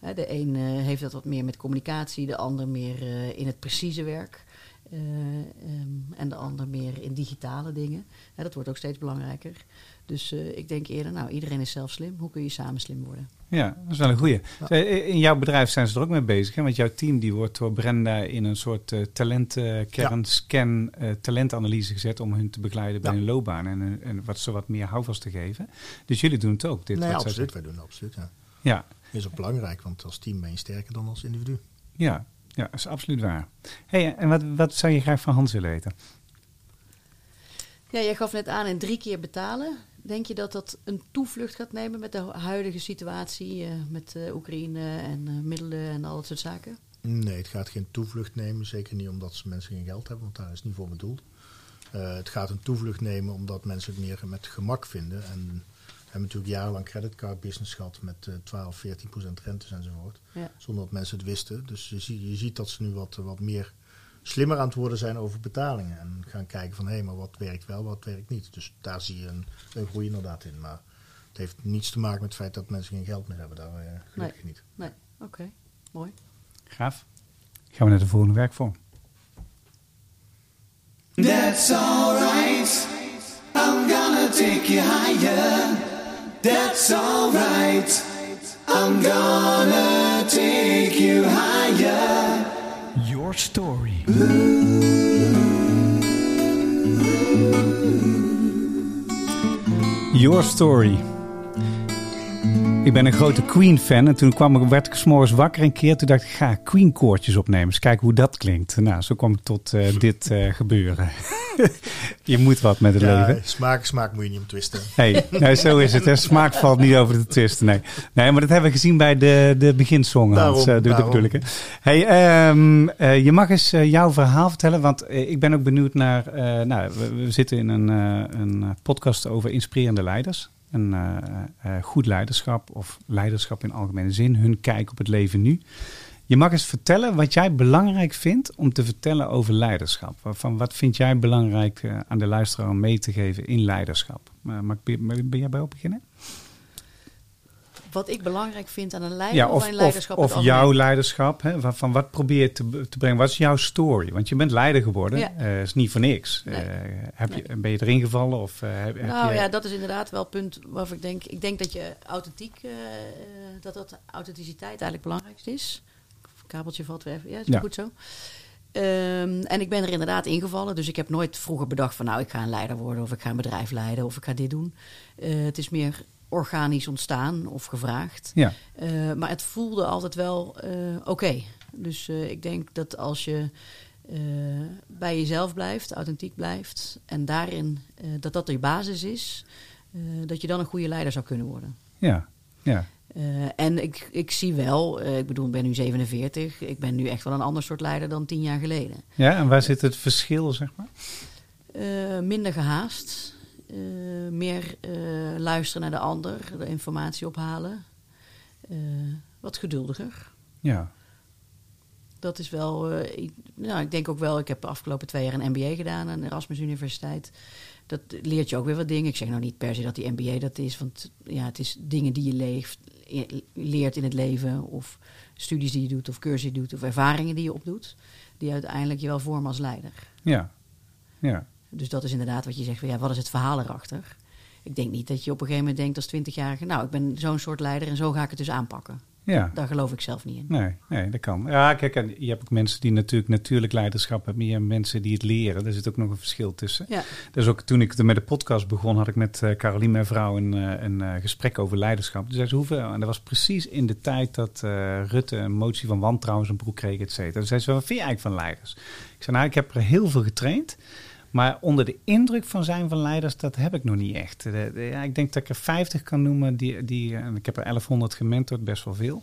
Hè, de een eh, heeft dat wat meer met communicatie, de ander meer eh, in het precieze werk. eh, ehm, en de ander meer in digitale dingen. Hè, dat wordt ook steeds belangrijker. Dus eh, ik denk eerder, nou, iedereen is zelf slim. Hoe kun je samen slim worden? Ja, dat is wel een goeie. Eh, In jouw bedrijf zijn ze er ook mee bezig. Hè? Want jouw team die wordt door Brenda in een soort uh, talentkern-scan, uh, talentanalyse gezet om hun te begeleiden bij Ja. hun loopbaan en, en wat ze wat meer houvast te geven. Dus jullie doen het ook. Dit nee, zij absoluut. Wij doen het absoluut. Ja. Ja, Is ook belangrijk, want als team ben je sterker dan als individu. ja, ja, dat is absoluut waar. Hey, en wat, wat zou je graag van Hans willen weten? Ja, jij gaf net aan in drie keer betalen. Denk je dat dat een toevlucht gaat nemen met de huidige situatie eh, met eh, Oekraïne en eh, middelen en al dat soort zaken? Nee, het gaat geen toevlucht nemen. Zeker niet omdat ze mensen geen geld hebben, want daar is het niet voor bedoeld. Het gaat een toevlucht nemen omdat mensen het meer met gemak vinden. En we hebben natuurlijk jarenlang creditcard business gehad met uh, 12, 14 procent rentes enzovoort. Ja. Zonder dat mensen het wisten. Dus je, je ziet dat ze nu wat, wat meer slimmer aan het worden zijn over betalingen. En gaan kijken van hé, hey, maar wat werkt wel, wat werkt niet. Dus daar zie je een, een groei inderdaad in. Maar het heeft niets te maken met het feit dat mensen geen geld meer hebben. Daar uh, gelukkig nee. niet. Nee, oké. Okay. Mooi. Gaaf. Gaan we naar de volgende werkvorm. That's alright. I'm gonna take you higher. That's alright. I'm gonna take you higher. Your story. Your story. Ik ben een grote Queen-fan en toen kwam ik, werd ik s'morgens wakker een keer. Toen dacht ik, ga Queen-koortjes opnemen. Eens kijken hoe dat klinkt. Nou, zo kwam ik tot uh, dit uh, gebeuren. je moet wat met het ja, leven. Smaak, smaak moet je niet om twisten. Nee, nou, zo is het. Hè. Smaak valt niet over te twisten. Nee. nee, maar dat hebben we gezien bij de, de beginsong, Hans. Daarom, ik. Hè. Hey, um, uh, je mag eens jouw verhaal vertellen, want ik ben ook benieuwd naar... nou, we, we, zitten in een, een podcast over inspirerende leiders. Een eh, eh, goed leiderschap of leiderschap in algemene zin. Hun kijk op het leven nu. Je mag eens vertellen wat jij belangrijk vindt om te vertellen over leiderschap. Van wat vind jij belangrijk eh, aan de luisteraar om mee te geven in leiderschap? Mag ben jij bij op beginnen? Wat ik belangrijk vind aan een leider Ja, of, of, of, leiderschap of het jouw leiderschap. Hè? Van, van wat probeer je te, te brengen? Wat is jouw story? Want je bent leider geworden. Ja. Eh, is niet voor niks. Nee. Eh, heb je, Ben je erin gevallen? Of, eh, heb, heb Nou je, ja, dat is inderdaad wel het punt waarvan ik denk... Ik denk dat je authentiek... dat dat authenticiteit eigenlijk het belangrijkste is. Kabeltje valt weer even. Ja, is Ja. goed zo? Ehm, en ik ben er inderdaad ingevallen. Dus ik heb nooit vroeger bedacht van... nou, ik ga een leider worden of ik ga een bedrijf leiden of ik ga dit doen. Het is meer organisch ontstaan of gevraagd. ja. Eh, maar het voelde altijd wel eh, oké. Dus eh, ik denk dat als je bij jezelf blijft, authentiek blijft... en daarin dat dat je basis is... dat je dan een goede leider zou kunnen worden. ja, ja. En ik, ik zie wel, ik bedoel, ik ben nu 47... ik ben nu echt wel een ander soort leider dan tien jaar geleden. Ja, en waar zit het verschil, zeg maar? Minder gehaast. Eh, meer eh, luisteren naar de ander, de informatie ophalen. eh, wat geduldiger. Ja, Dat is wel, ik, nou, ik denk ook wel, ik heb de afgelopen twee jaar een MBA gedaan aan de Erasmus Universiteit. Dat leert je ook weer wat dingen. Ik zeg nou niet per se dat die MBA dat is, want ja, het is dingen die je leeft, leert in het leven, of studies die je doet, of cursussen die je doet, of ervaringen die je opdoet, die uiteindelijk je wel vormen als leider. ja, ja. Dus dat is inderdaad wat je zegt, van, ja, wat is het verhaal erachter? Ik denk niet dat je op een gegeven moment denkt als twintigjarige, nou, ik ben zo'n soort leider en zo ga ik het dus aanpakken. ja. Daar geloof ik zelf niet in. Nee, nee, dat kan. Ja, kijk, en je hebt ook mensen die natuurlijk natuurlijk leiderschap hebben. Maar je hebt mensen die het leren. Daar zit ook nog een verschil tussen. Ja, Dus ook toen ik met de podcast begon, had ik met eh Caroline, mijn vrouw, een, eh, een eh, gesprek over leiderschap. Toen zei ze hoeveel. En dat was precies in de tijd dat Rutte een motie van wantrouwen zijn broek kreeg, et cetera. Toen zei ze, wat vind je eigenlijk van leiders? Ik zei, nou, ik heb er heel veel getraind. Maar onder de indruk van zijn van leiders, dat heb ik nog niet echt. De- de- ja, ik denk dat ik er 50 kan noemen. Die, die, en ik heb er 1100 gementord, best wel veel.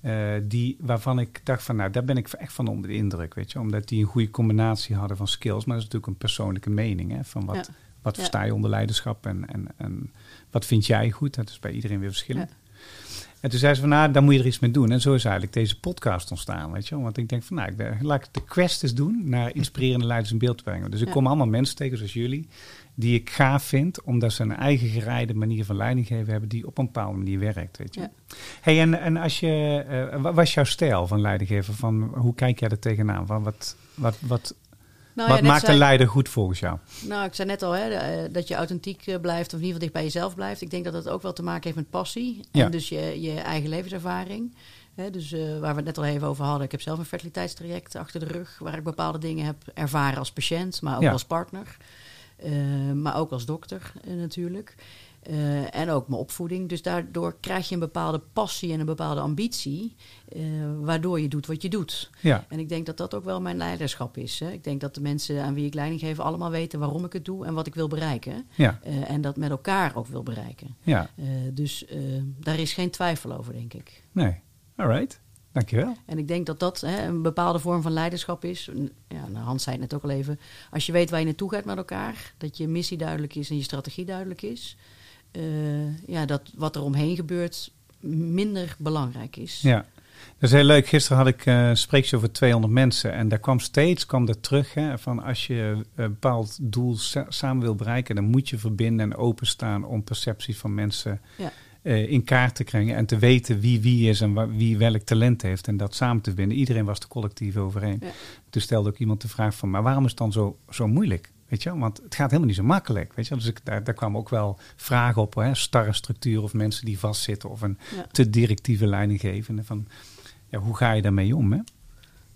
Eh, die, waarvan ik dacht van, nou, daar ben ik echt van onder de indruk, weet je. Omdat die een goede combinatie hadden van skills. Maar dat is natuurlijk een persoonlijke mening, hè. Van wat, Ja. wat Ja. versta je onder leiderschap en, en, en wat vind jij goed? Dat is bij iedereen weer verschillend. En toen zei ze van, nou, daar moet je er iets mee doen. En zo is eigenlijk deze podcast ontstaan, weet je wel. Want ik denk van, nou, ik ben- laat ik de quest eens doen naar inspirerende leiders in beeld te brengen. Dus ik Ja. kom allemaal mensen tegen, zoals jullie, die ik gaaf vind, omdat ze een eigen gereide manier van leiding geven hebben, die op een bepaalde manier werkt, weet je. Ja. Hey, en, en als je, eh, wat was jouw stijl van leidinggeven? Van, hoe kijk jij er tegenaan? Van, wat, wat, wat, Nou wat ja, net maakt zei- een leider goed volgens jou? Nou, ik zei net al hè, eh, dat je authentiek eh, blijft, of in ieder geval dicht bij jezelf blijft. Ik denk dat dat ook wel te maken heeft met passie. Ja. En dus je, je eigen levenservaring. Hè, dus eh, waar we het net al even over hadden. Ik heb zelf een fertiliteitstraject achter de rug. Waar ik bepaalde dingen heb ervaren als patiënt, maar ook Ja. als partner. Maar ook als dokter natuurlijk. Eh, en ook mijn opvoeding. Dus daardoor krijg je een bepaalde passie en een bepaalde ambitie. eh, waardoor je doet wat je doet. Ja, En ik denk dat dat ook wel mijn leiderschap is. Hè. Ik denk dat de mensen aan wie ik leiding geef allemaal weten waarom ik het doe en wat ik wil bereiken. ja, Eh, en dat met elkaar ook wil bereiken. ja. Dus daar is geen twijfel over, denk ik. Nee. All right. Dankjewel. En ik denk dat dat hè, een bepaalde vorm van leiderschap is. Ja, nou, Hans zei het net ook al even. Als je weet waar je naartoe gaat met elkaar, dat je missie duidelijk is en je strategie duidelijk is. Eh, ja, dat wat er omheen gebeurt minder belangrijk is. Ja. Dat is heel leuk. Gisteren had ik eh, een spreekje over 200 mensen. En daar kwam steeds kwam er terug hè, van als je een bepaald doel sa- samen wil bereiken, dan moet je verbinden en openstaan om percepties van mensen Ja. eh, in kaart te krijgen. En te weten wie wie is en wie welk talent heeft. En dat samen te binden. Iedereen was er collectief overeen. Ja. Toen stelde ook iemand de vraag van, maar waarom is het dan zo, zo moeilijk? Weet je, want het gaat helemaal niet zo makkelijk. Weet je, dus ik, daar, daar kwamen ook wel vragen op, hè? starre structuur of mensen die vastzitten of een Ja. te directieve leidinggevende. Van, ja, hoe ga je daarmee om? Hè?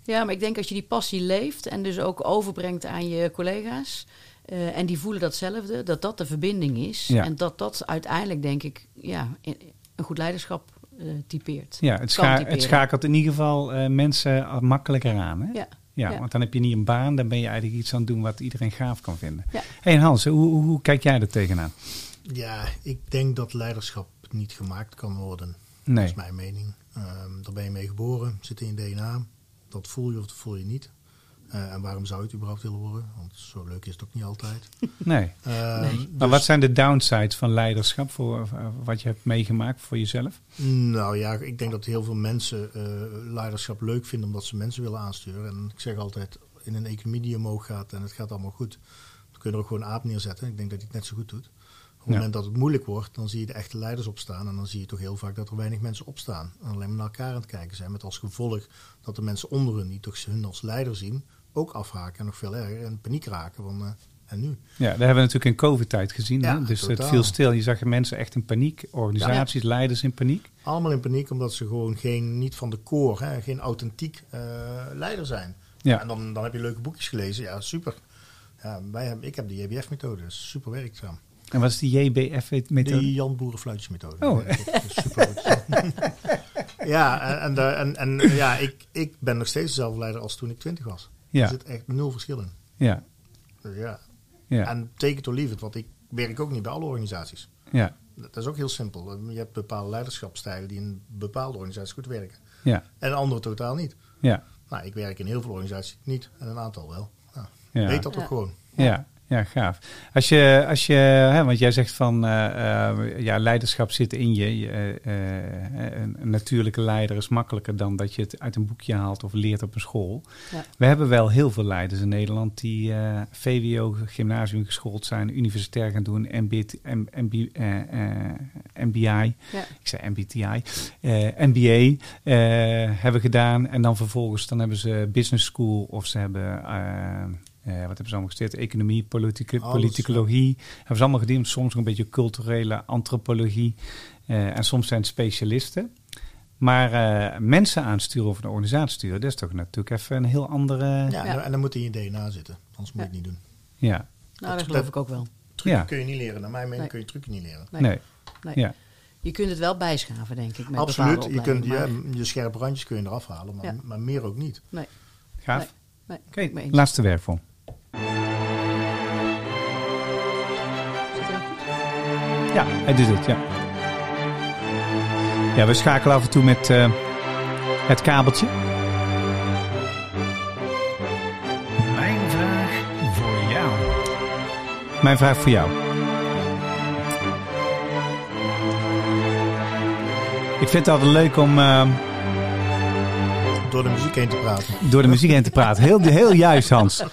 Ja, maar ik denk als je die passie leeft en dus ook overbrengt aan je collega's. eh, en die voelen datzelfde, dat dat de verbinding is. Ja. En dat dat uiteindelijk, denk ik, ja, een goed leiderschap eh, typeert. Ja, het, scha- schakelt in ieder geval eh, mensen makkelijker aan. Hè? Ja. Ja, Ja. want dan heb je niet een baan, dan ben je eigenlijk iets aan het doen wat iedereen gaaf kan vinden. Ja. hey Hans, hoe, hoe, hoe kijk jij er tegenaan? Ja, ik denk dat leiderschap niet gemaakt kan worden. Nee. Dat is mijn mening. Ehm, daar ben je mee geboren, zit in je DNA. Dat voel je of dat voel je niet. Eh, en waarom zou je het überhaupt willen worden? Want zo leuk is het ook niet altijd. Nee. Eh, Maar dus- wat zijn de downsides van leiderschap voor eh, wat je hebt meegemaakt voor jezelf? Nou ja, ik denk dat heel veel mensen eh, leiderschap leuk vinden omdat ze mensen willen aansturen. En ik zeg altijd, in een economie die omhoog gaat en het gaat allemaal goed, dan kun je er ook gewoon een aap neerzetten. Ik denk dat hij het net zo goed doet. Op het Ja. moment dat het moeilijk wordt, dan zie je de echte leiders opstaan. En dan zie je toch heel vaak dat er weinig mensen opstaan. En alleen maar naar elkaar aan het kijken zijn. Met als gevolg dat de mensen onder hun, die toch hun als leider zien, ook afhaken. En nog veel erger, in paniek raken. Van, eh, en nu? Ja, dat hebben we natuurlijk in COVID-tijd gezien. Ja, hè? Dus het viel stil. Je zag mensen echt in paniek, organisaties, leiders in paniek. Allemaal in paniek omdat ze gewoon geen, niet van de hè, geen authentiek eh, leider zijn. Ja. En dan, dan heb je leuke boekjes gelezen, ja super. Ja, wij hebben, ik heb de JBF-methode, dat is super werkzaam. En wat is die JBF-methode? De Jan Boerenfluitjesmethode. Oh. Super ja, en, en, en, en ja, ik, ik ben nog steeds dezelfde leider als toen ik twintig was. Ja. Er zit echt nul verschil in. Ja, Dus ja. ja, En take it or leave it, want ik werk ook niet bij alle organisaties. ja, Dat is ook heel simpel. Je hebt bepaalde leiderschapstijlen die in bepaalde organisaties goed werken. ja, En andere totaal niet. ja. Nou, ik werk in heel veel organisaties niet en een aantal wel. Nou, Ja. Weet dat Ja. ook gewoon. Ja, ja, gaaf. Als je, als je hè, want jij zegt van, eh, eh, ja, leiderschap zit in je. je eh, een, natuurlijke leider is makkelijker dan dat je het uit een boekje haalt of leert op een school. Ja. We hebben wel heel veel leiders in Nederland die VWO, gymnasium geschoold zijn, universitair gaan doen, MBT, M, MB, MBI, Ja. ik zei MBTI, MBA hebben gedaan. En dan vervolgens dan hebben ze business school of ze hebben, wat hebben ze allemaal gestudeerd? Economie, politieke, Alles, politicologie. Hebben ze allemaal gedaan. Soms ook een beetje culturele antropologie. Eh, en soms zijn het specialisten. Maar eh, mensen aansturen of een organisatie sturen, dat is toch natuurlijk even een heel andere... Ja, Ja. En, dan- moet in je DNA zitten. Anders moet je het niet doen. Nou, dat Dat- geloof dat- ik ook wel. Trucken Ja. kun je niet leren. Naar mijn mening Nee. kun je trucken niet leren. Nee. Nee. Nee. Ja. Je kunt het wel bijschaven, denk ik. Met Absoluut. Je, kunt, je, je scherpe randjes kun je eraf halen, maar, Ja. maar meer ook niet. Nee, Gaaf. nee. Oké, eens. laatste werkvorm. Ja, hij doet het, ja. Ja, we schakelen af en toe met eh, het kabeltje. Mijn vraag voor jou. Mijn vraag voor jou. Ik vind het altijd leuk om eh, Door de muziek heen te praten. door de muziek heen te praten. Heel, heel juist, Hans.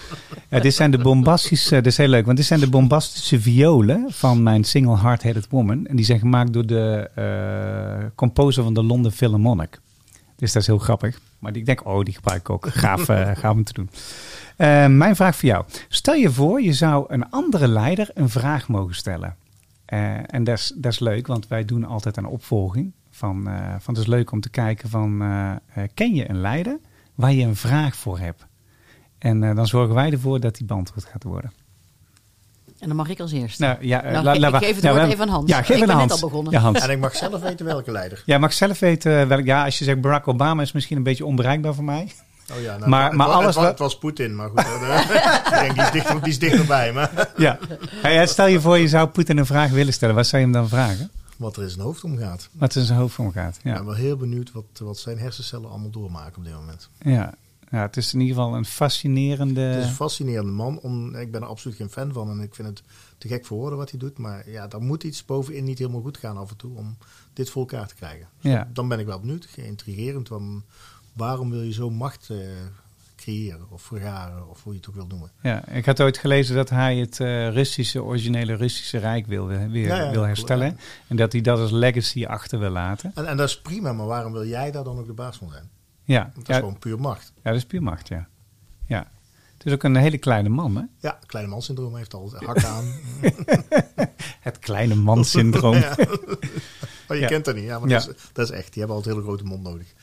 Ja, dit zijn de bombastische, dat is heel leuk, want dit zijn de bombastische violen van mijn single Hard-Headed Woman. En die zijn gemaakt door de eh, composer van de London Philharmonic. Dus dat is heel grappig. Maar ik denk, oh, die gebruik ik ook. Gaaf, eh, gaaf om te doen. Eh, mijn vraag voor jou. Stel je voor, je zou een andere leider een vraag mogen stellen. En dat is, dat is leuk, want wij doen altijd een opvolging. Van, van het is leuk om te kijken van, ken je een leider waar je een vraag voor hebt? En eh, dan zorgen wij ervoor dat die beantwoord gaat worden. En dan mag ik als eerste. Nou, ja, eh, Nou, la- ik la- geef het ja, woord we- even aan Hans. Ja, geef Ik ben net al begonnen. Ja, Hans. En ik mag zelf weten welke leider. Jij mag zelf weten, welk, ja, als je zegt Barack Obama is misschien een beetje onbereikbaar voor mij. Oh ja, nou, Maar- het, maar alles het, was Poetin, maar goed. de- ik denk, die is, dichter, die is dichterbij. Maar Ja. Hey, eh, stel je voor, je zou Poetin een vraag willen stellen. Wat zou je hem dan vragen? wat er in zijn hoofd omgaat. Wat er in zijn hoofd omgaat. Ik Ja. ben wel heel benieuwd wat, wat zijn hersencellen allemaal doormaken op dit moment. Ja. Ja, het is in ieder geval een fascinerende... Het is een fascinerende man. Om, ik ben er absoluut geen fan van en ik vind het te gek voor woorden wat hij doet. Maar ja, daar moet iets bovenin niet helemaal goed gaan af en toe om dit voor elkaar te krijgen. Dus Ja. Dan ben ik wel benieuwd, geïntrigerend. Want waarom wil je zo macht eh, creëren of vergaren of hoe je het ook wil noemen? Ja, ik had ooit gelezen dat hij het eh, Russische, originele Russische Rijk wil, weer Ja, ja, wil herstellen. En dat hij dat als legacy achter wil laten. En, en dat is prima, maar waarom wil jij daar dan ook de baas van zijn? Ja, dat ja, is gewoon puur macht. ja dat is puur macht, ja. ja. Het is ook een hele kleine man, hè? Ja, kleine man syndroom heeft al hakken aan. Het kleine man syndroom. Ja. Maar je Ja. kent dat niet, ja, maar. Dat, is, dat is echt. Die hebben altijd een hele grote mond nodig.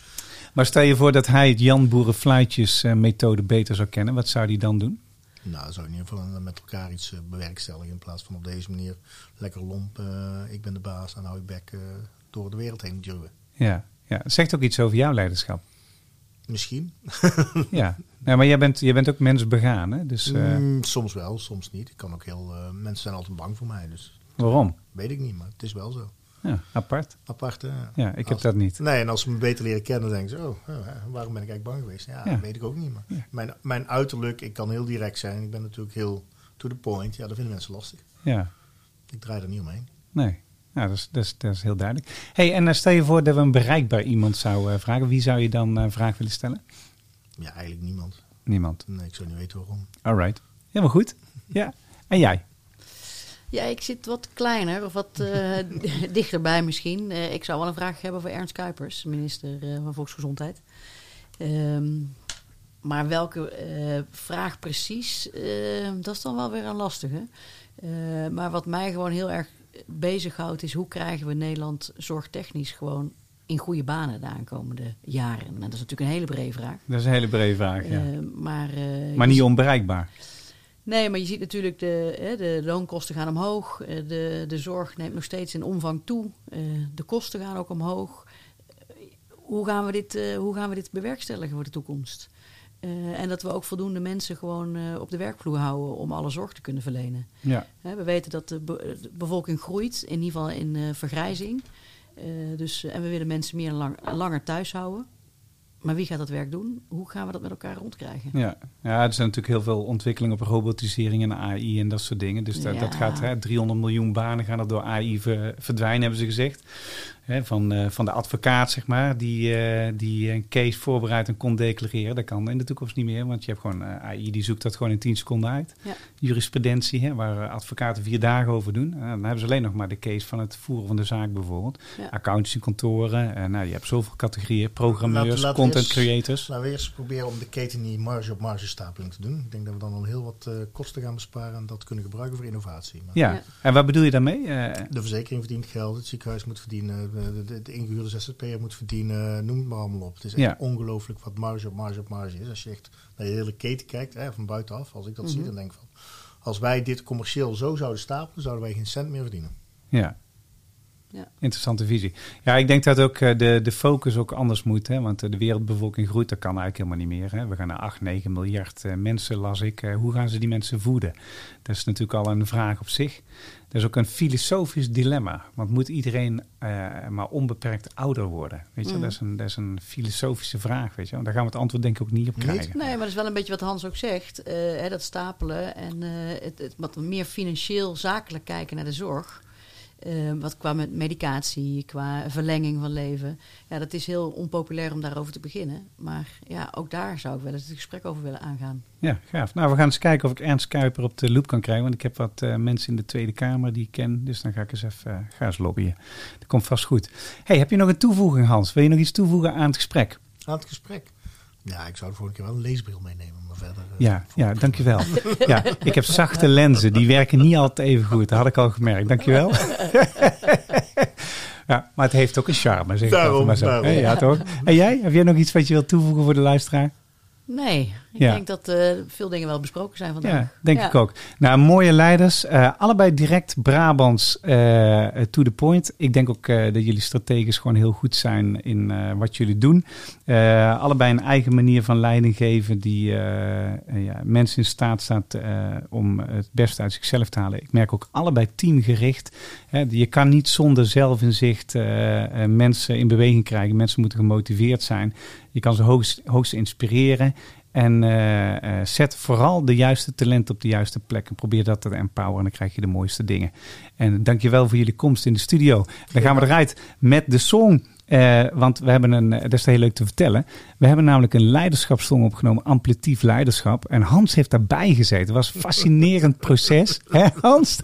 Maar stel je voor dat hij het Jan Boerenfluitjes eh, methode beter zou kennen. Wat zou hij dan doen? Nou, dan zou in ieder geval met elkaar iets eh, bewerkstelligen. In plaats van op deze manier lekker lomp. eh, ik ben de baas en hou je bek door de wereld heen duwen. Ja, ja. Het zegt ook iets over jouw leiderschap. Misschien. Ja, maar jij bent, jij bent ook mensbegaan, hè? Dus eh, Mm, soms wel, soms niet. Ik kan ook heel, eh, mensen zijn altijd bang voor mij, dus waarom? weet ik niet, maar het is wel zo. Ja, apart. apart. hè. Ja, ik heb dat niet. Nee, en als ze me beter leren kennen, dan denken ze, oh, oh, waarom ben ik eigenlijk bang geweest? Ja, Ja. dat weet ik ook niet. Maar Ja. mijn, mijn uiterlijk, ik kan heel direct zijn. Ik ben natuurlijk heel to the point. Ja, dat vinden mensen lastig. Ja, Ik draai er niet omheen. nee. Ja, dat is, dat is, dat is heel duidelijk. hey, en dan stel je voor dat we een bereikbaar iemand zouden vragen. Wie zou je dan een vraag willen stellen? Ja, eigenlijk niemand. Niemand. Nee, ik zou niet weten waarom. All right. Helemaal goed. Ja. En jij? Ja, ik zit wat kleiner of wat eh, dichterbij misschien. Eh, ik zou wel een vraag hebben voor Ernst Kuipers, minister eh, van Volksgezondheid. Ehm, maar welke eh, vraag precies, eh, dat is dan wel weer een lastige. Eh, maar wat mij gewoon heel erg bezighoudt is hoe krijgen we Nederland zorgtechnisch gewoon in goede banen de aankomende jaren. En dat is natuurlijk een hele brede vraag. Dat is een hele brede vraag, ja. Eh, maar, eh, maar niet onbereikbaar. Nee, maar je ziet natuurlijk de, hè, de loonkosten gaan omhoog. eh, De, de zorg neemt nog steeds in omvang toe. De kosten gaan ook omhoog. Hoe gaan we dit, hoe gaan we dit bewerkstelligen voor de toekomst? Eh, en dat we ook voldoende mensen gewoon eh, op de werkvloer houden om alle zorg te kunnen verlenen. Ja. Hè, we weten dat de, be- de bevolking groeit, in ieder geval in eh, vergrijzing. Dus, en we willen mensen meer en lang, langer thuis houden. Maar wie gaat dat werk doen? Hoe gaan we dat met elkaar rondkrijgen? Ja. ja, er zijn natuurlijk heel veel ontwikkelingen op robotisering en AI en dat soort dingen. Dus dat, dat gaat, hè, 300 miljoen banen gaan er door AI ver- verdwijnen, hebben ze gezegd. Hè, van, eh, van de advocaat, zeg maar, die, eh, die een case voorbereidt en kon declareren. Dat kan in de toekomst niet meer, want je hebt gewoon eh, AI, die zoekt dat gewoon in 10 seconden uit. Ja. Jurisprudentie, hè, waar advocaten vier dagen over doen. Dan hebben ze alleen nog maar de case van het voeren van de zaak bijvoorbeeld. Ja. Accountancykantoren, uh, nou, je hebt zoveel categorieën. Programmeurs, content eerst- creators. Laten we eerst proberen om de keten niet marge op marge stapeling te doen. Ik denk dat we dan al heel wat eh, kosten gaan besparen en dat kunnen gebruiken voor innovatie. Maar Ja. Ja. en wat bedoel je daarmee? Eh, De verzekering verdient geld, het ziekenhuis moet verdienen, de, de, de ingehuurde ZZP'er moet verdienen, noem het maar allemaal op. Het is echt Ja. ongelooflijk wat marge op marge op marge is. Als je echt naar de hele keten kijkt, hè, van buitenaf, als ik dat zie, dan denk ik van... Als wij dit commercieel zo zouden stapelen, zouden wij geen cent meer verdienen. Ja. Ja. Interessante visie. Ja, ik denk dat ook eh, de, de focus ook anders moet. Hè? Want eh, de wereldbevolking groeit, dat kan eigenlijk helemaal niet meer. Hè? We gaan naar 8, 9 miljard eh, mensen, las ik. Eh, hoe gaan ze die mensen voeden? Dat is natuurlijk al een vraag op zich. Dat is ook een filosofisch dilemma. Want moet iedereen eh, maar onbeperkt ouder worden? Weet je, Mhm. dat, is een, dat is een filosofische vraag. Weet je? Daar gaan we het antwoord denk ik ook niet op Niet? krijgen. Nee, maar dat is wel een beetje wat Hans ook zegt. eh, hè, dat stapelen en eh, het, het wat meer financieel zakelijk kijken naar de zorg. Eh, wat qua met medicatie, qua verlenging van leven. Ja, dat is heel onpopulair om daarover te beginnen. Maar ja, ook daar zou ik wel eens het gesprek over willen aangaan. Ja, gaaf. Nou, we gaan eens kijken of ik Ernst Kuiper op de loop kan krijgen. Want ik heb wat eh, mensen in de Tweede Kamer die ik ken. Dus dan ga ik eens even uh, ga eens lobbyen. Dat komt vast goed. Hey, heb je nog een toevoeging, Hans? Wil je nog iets toevoegen aan het gesprek? Aan het gesprek. Ja, ik zou de volgende keer wel een leesbril meenemen, maar verder... eh, Ja, ja dankjewel. ja, ik heb zachte lenzen. Die werken niet altijd even goed. Dat had ik al gemerkt. Dankjewel. ja, maar het heeft ook een charme, zeg ik Daarom, altijd maar zo. daarom. Ja, toch? En jij? Heb jij nog iets wat je wilt toevoegen voor de luisteraar? Nee, ik Ja. denk dat eh, veel dingen wel besproken zijn vandaag. Ja, denk Ja. ik ook. Nou, mooie leiders. eh, allebei direct Brabants eh, to the point. Ik denk ook dat jullie strategisch gewoon heel goed zijn in wat jullie doen. Allebei een eigen manier van leiding geven die ja, mensen in staat staat om het beste uit zichzelf te halen. Ik merk ook allebei teamgericht. Hè, je kan niet zonder zelfinzicht mensen in beweging krijgen. Mensen moeten gemotiveerd zijn. Je kan ze hoogst, hoogst inspireren. En eh, eh, zet vooral de juiste talenten op de juiste plek. En probeer dat te empoweren. En dan krijg je de mooiste dingen. En dankjewel voor jullie komst in de studio. Dan gaan we eruit met de song. Eh, want we hebben een, eh, dat is heel leuk te vertellen. We hebben namelijk een leiderschapssong opgenomen, amplitief leiderschap. En Hans heeft daarbij gezeten. Het was een fascinerend proces, hè Hans?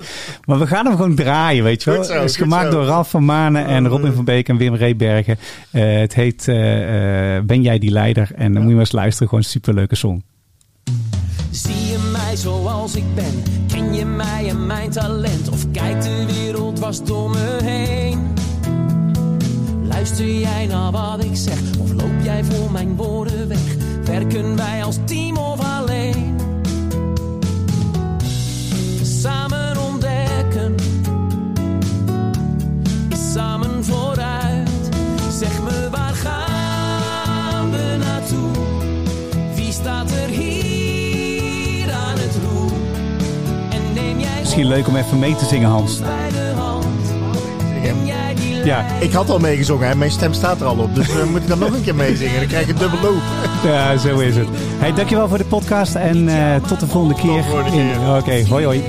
Maar we gaan hem gewoon draaien, weet je wel. Zo, het is gemaakt zo. door Ralf van Manen en Robin van Beek en Wim Reebergen. Eh, het heet Ben jij die leider? En dan moet je maar eens luisteren, gewoon een superleuke song. Zie je mij zoals ik ben? Ken je mij en mijn talent? Of kijkt de wereld was door me heen? Luister jij naar wat ik zeg? Of loop jij voor mijn woorden weg? Werken wij als team of alleen? Samen ontdekken is samen vooruit. Zeg me waar gaan we naartoe? Wie staat er hier aan het roer? En neem jij Misschien leuk om even mee te zingen, Hans. bij de hand? Jij Ja. Ik had al meegezongen, hè? mijn stem staat er al op. Dus eh, moet ik dan nog een keer meezingen? Dan krijg je dubbel loop. Ja, zo is het. Hey, dankjewel voor de podcast en eh, tot de volgende keer. de volgende keer. In- Oké, hoi hoi.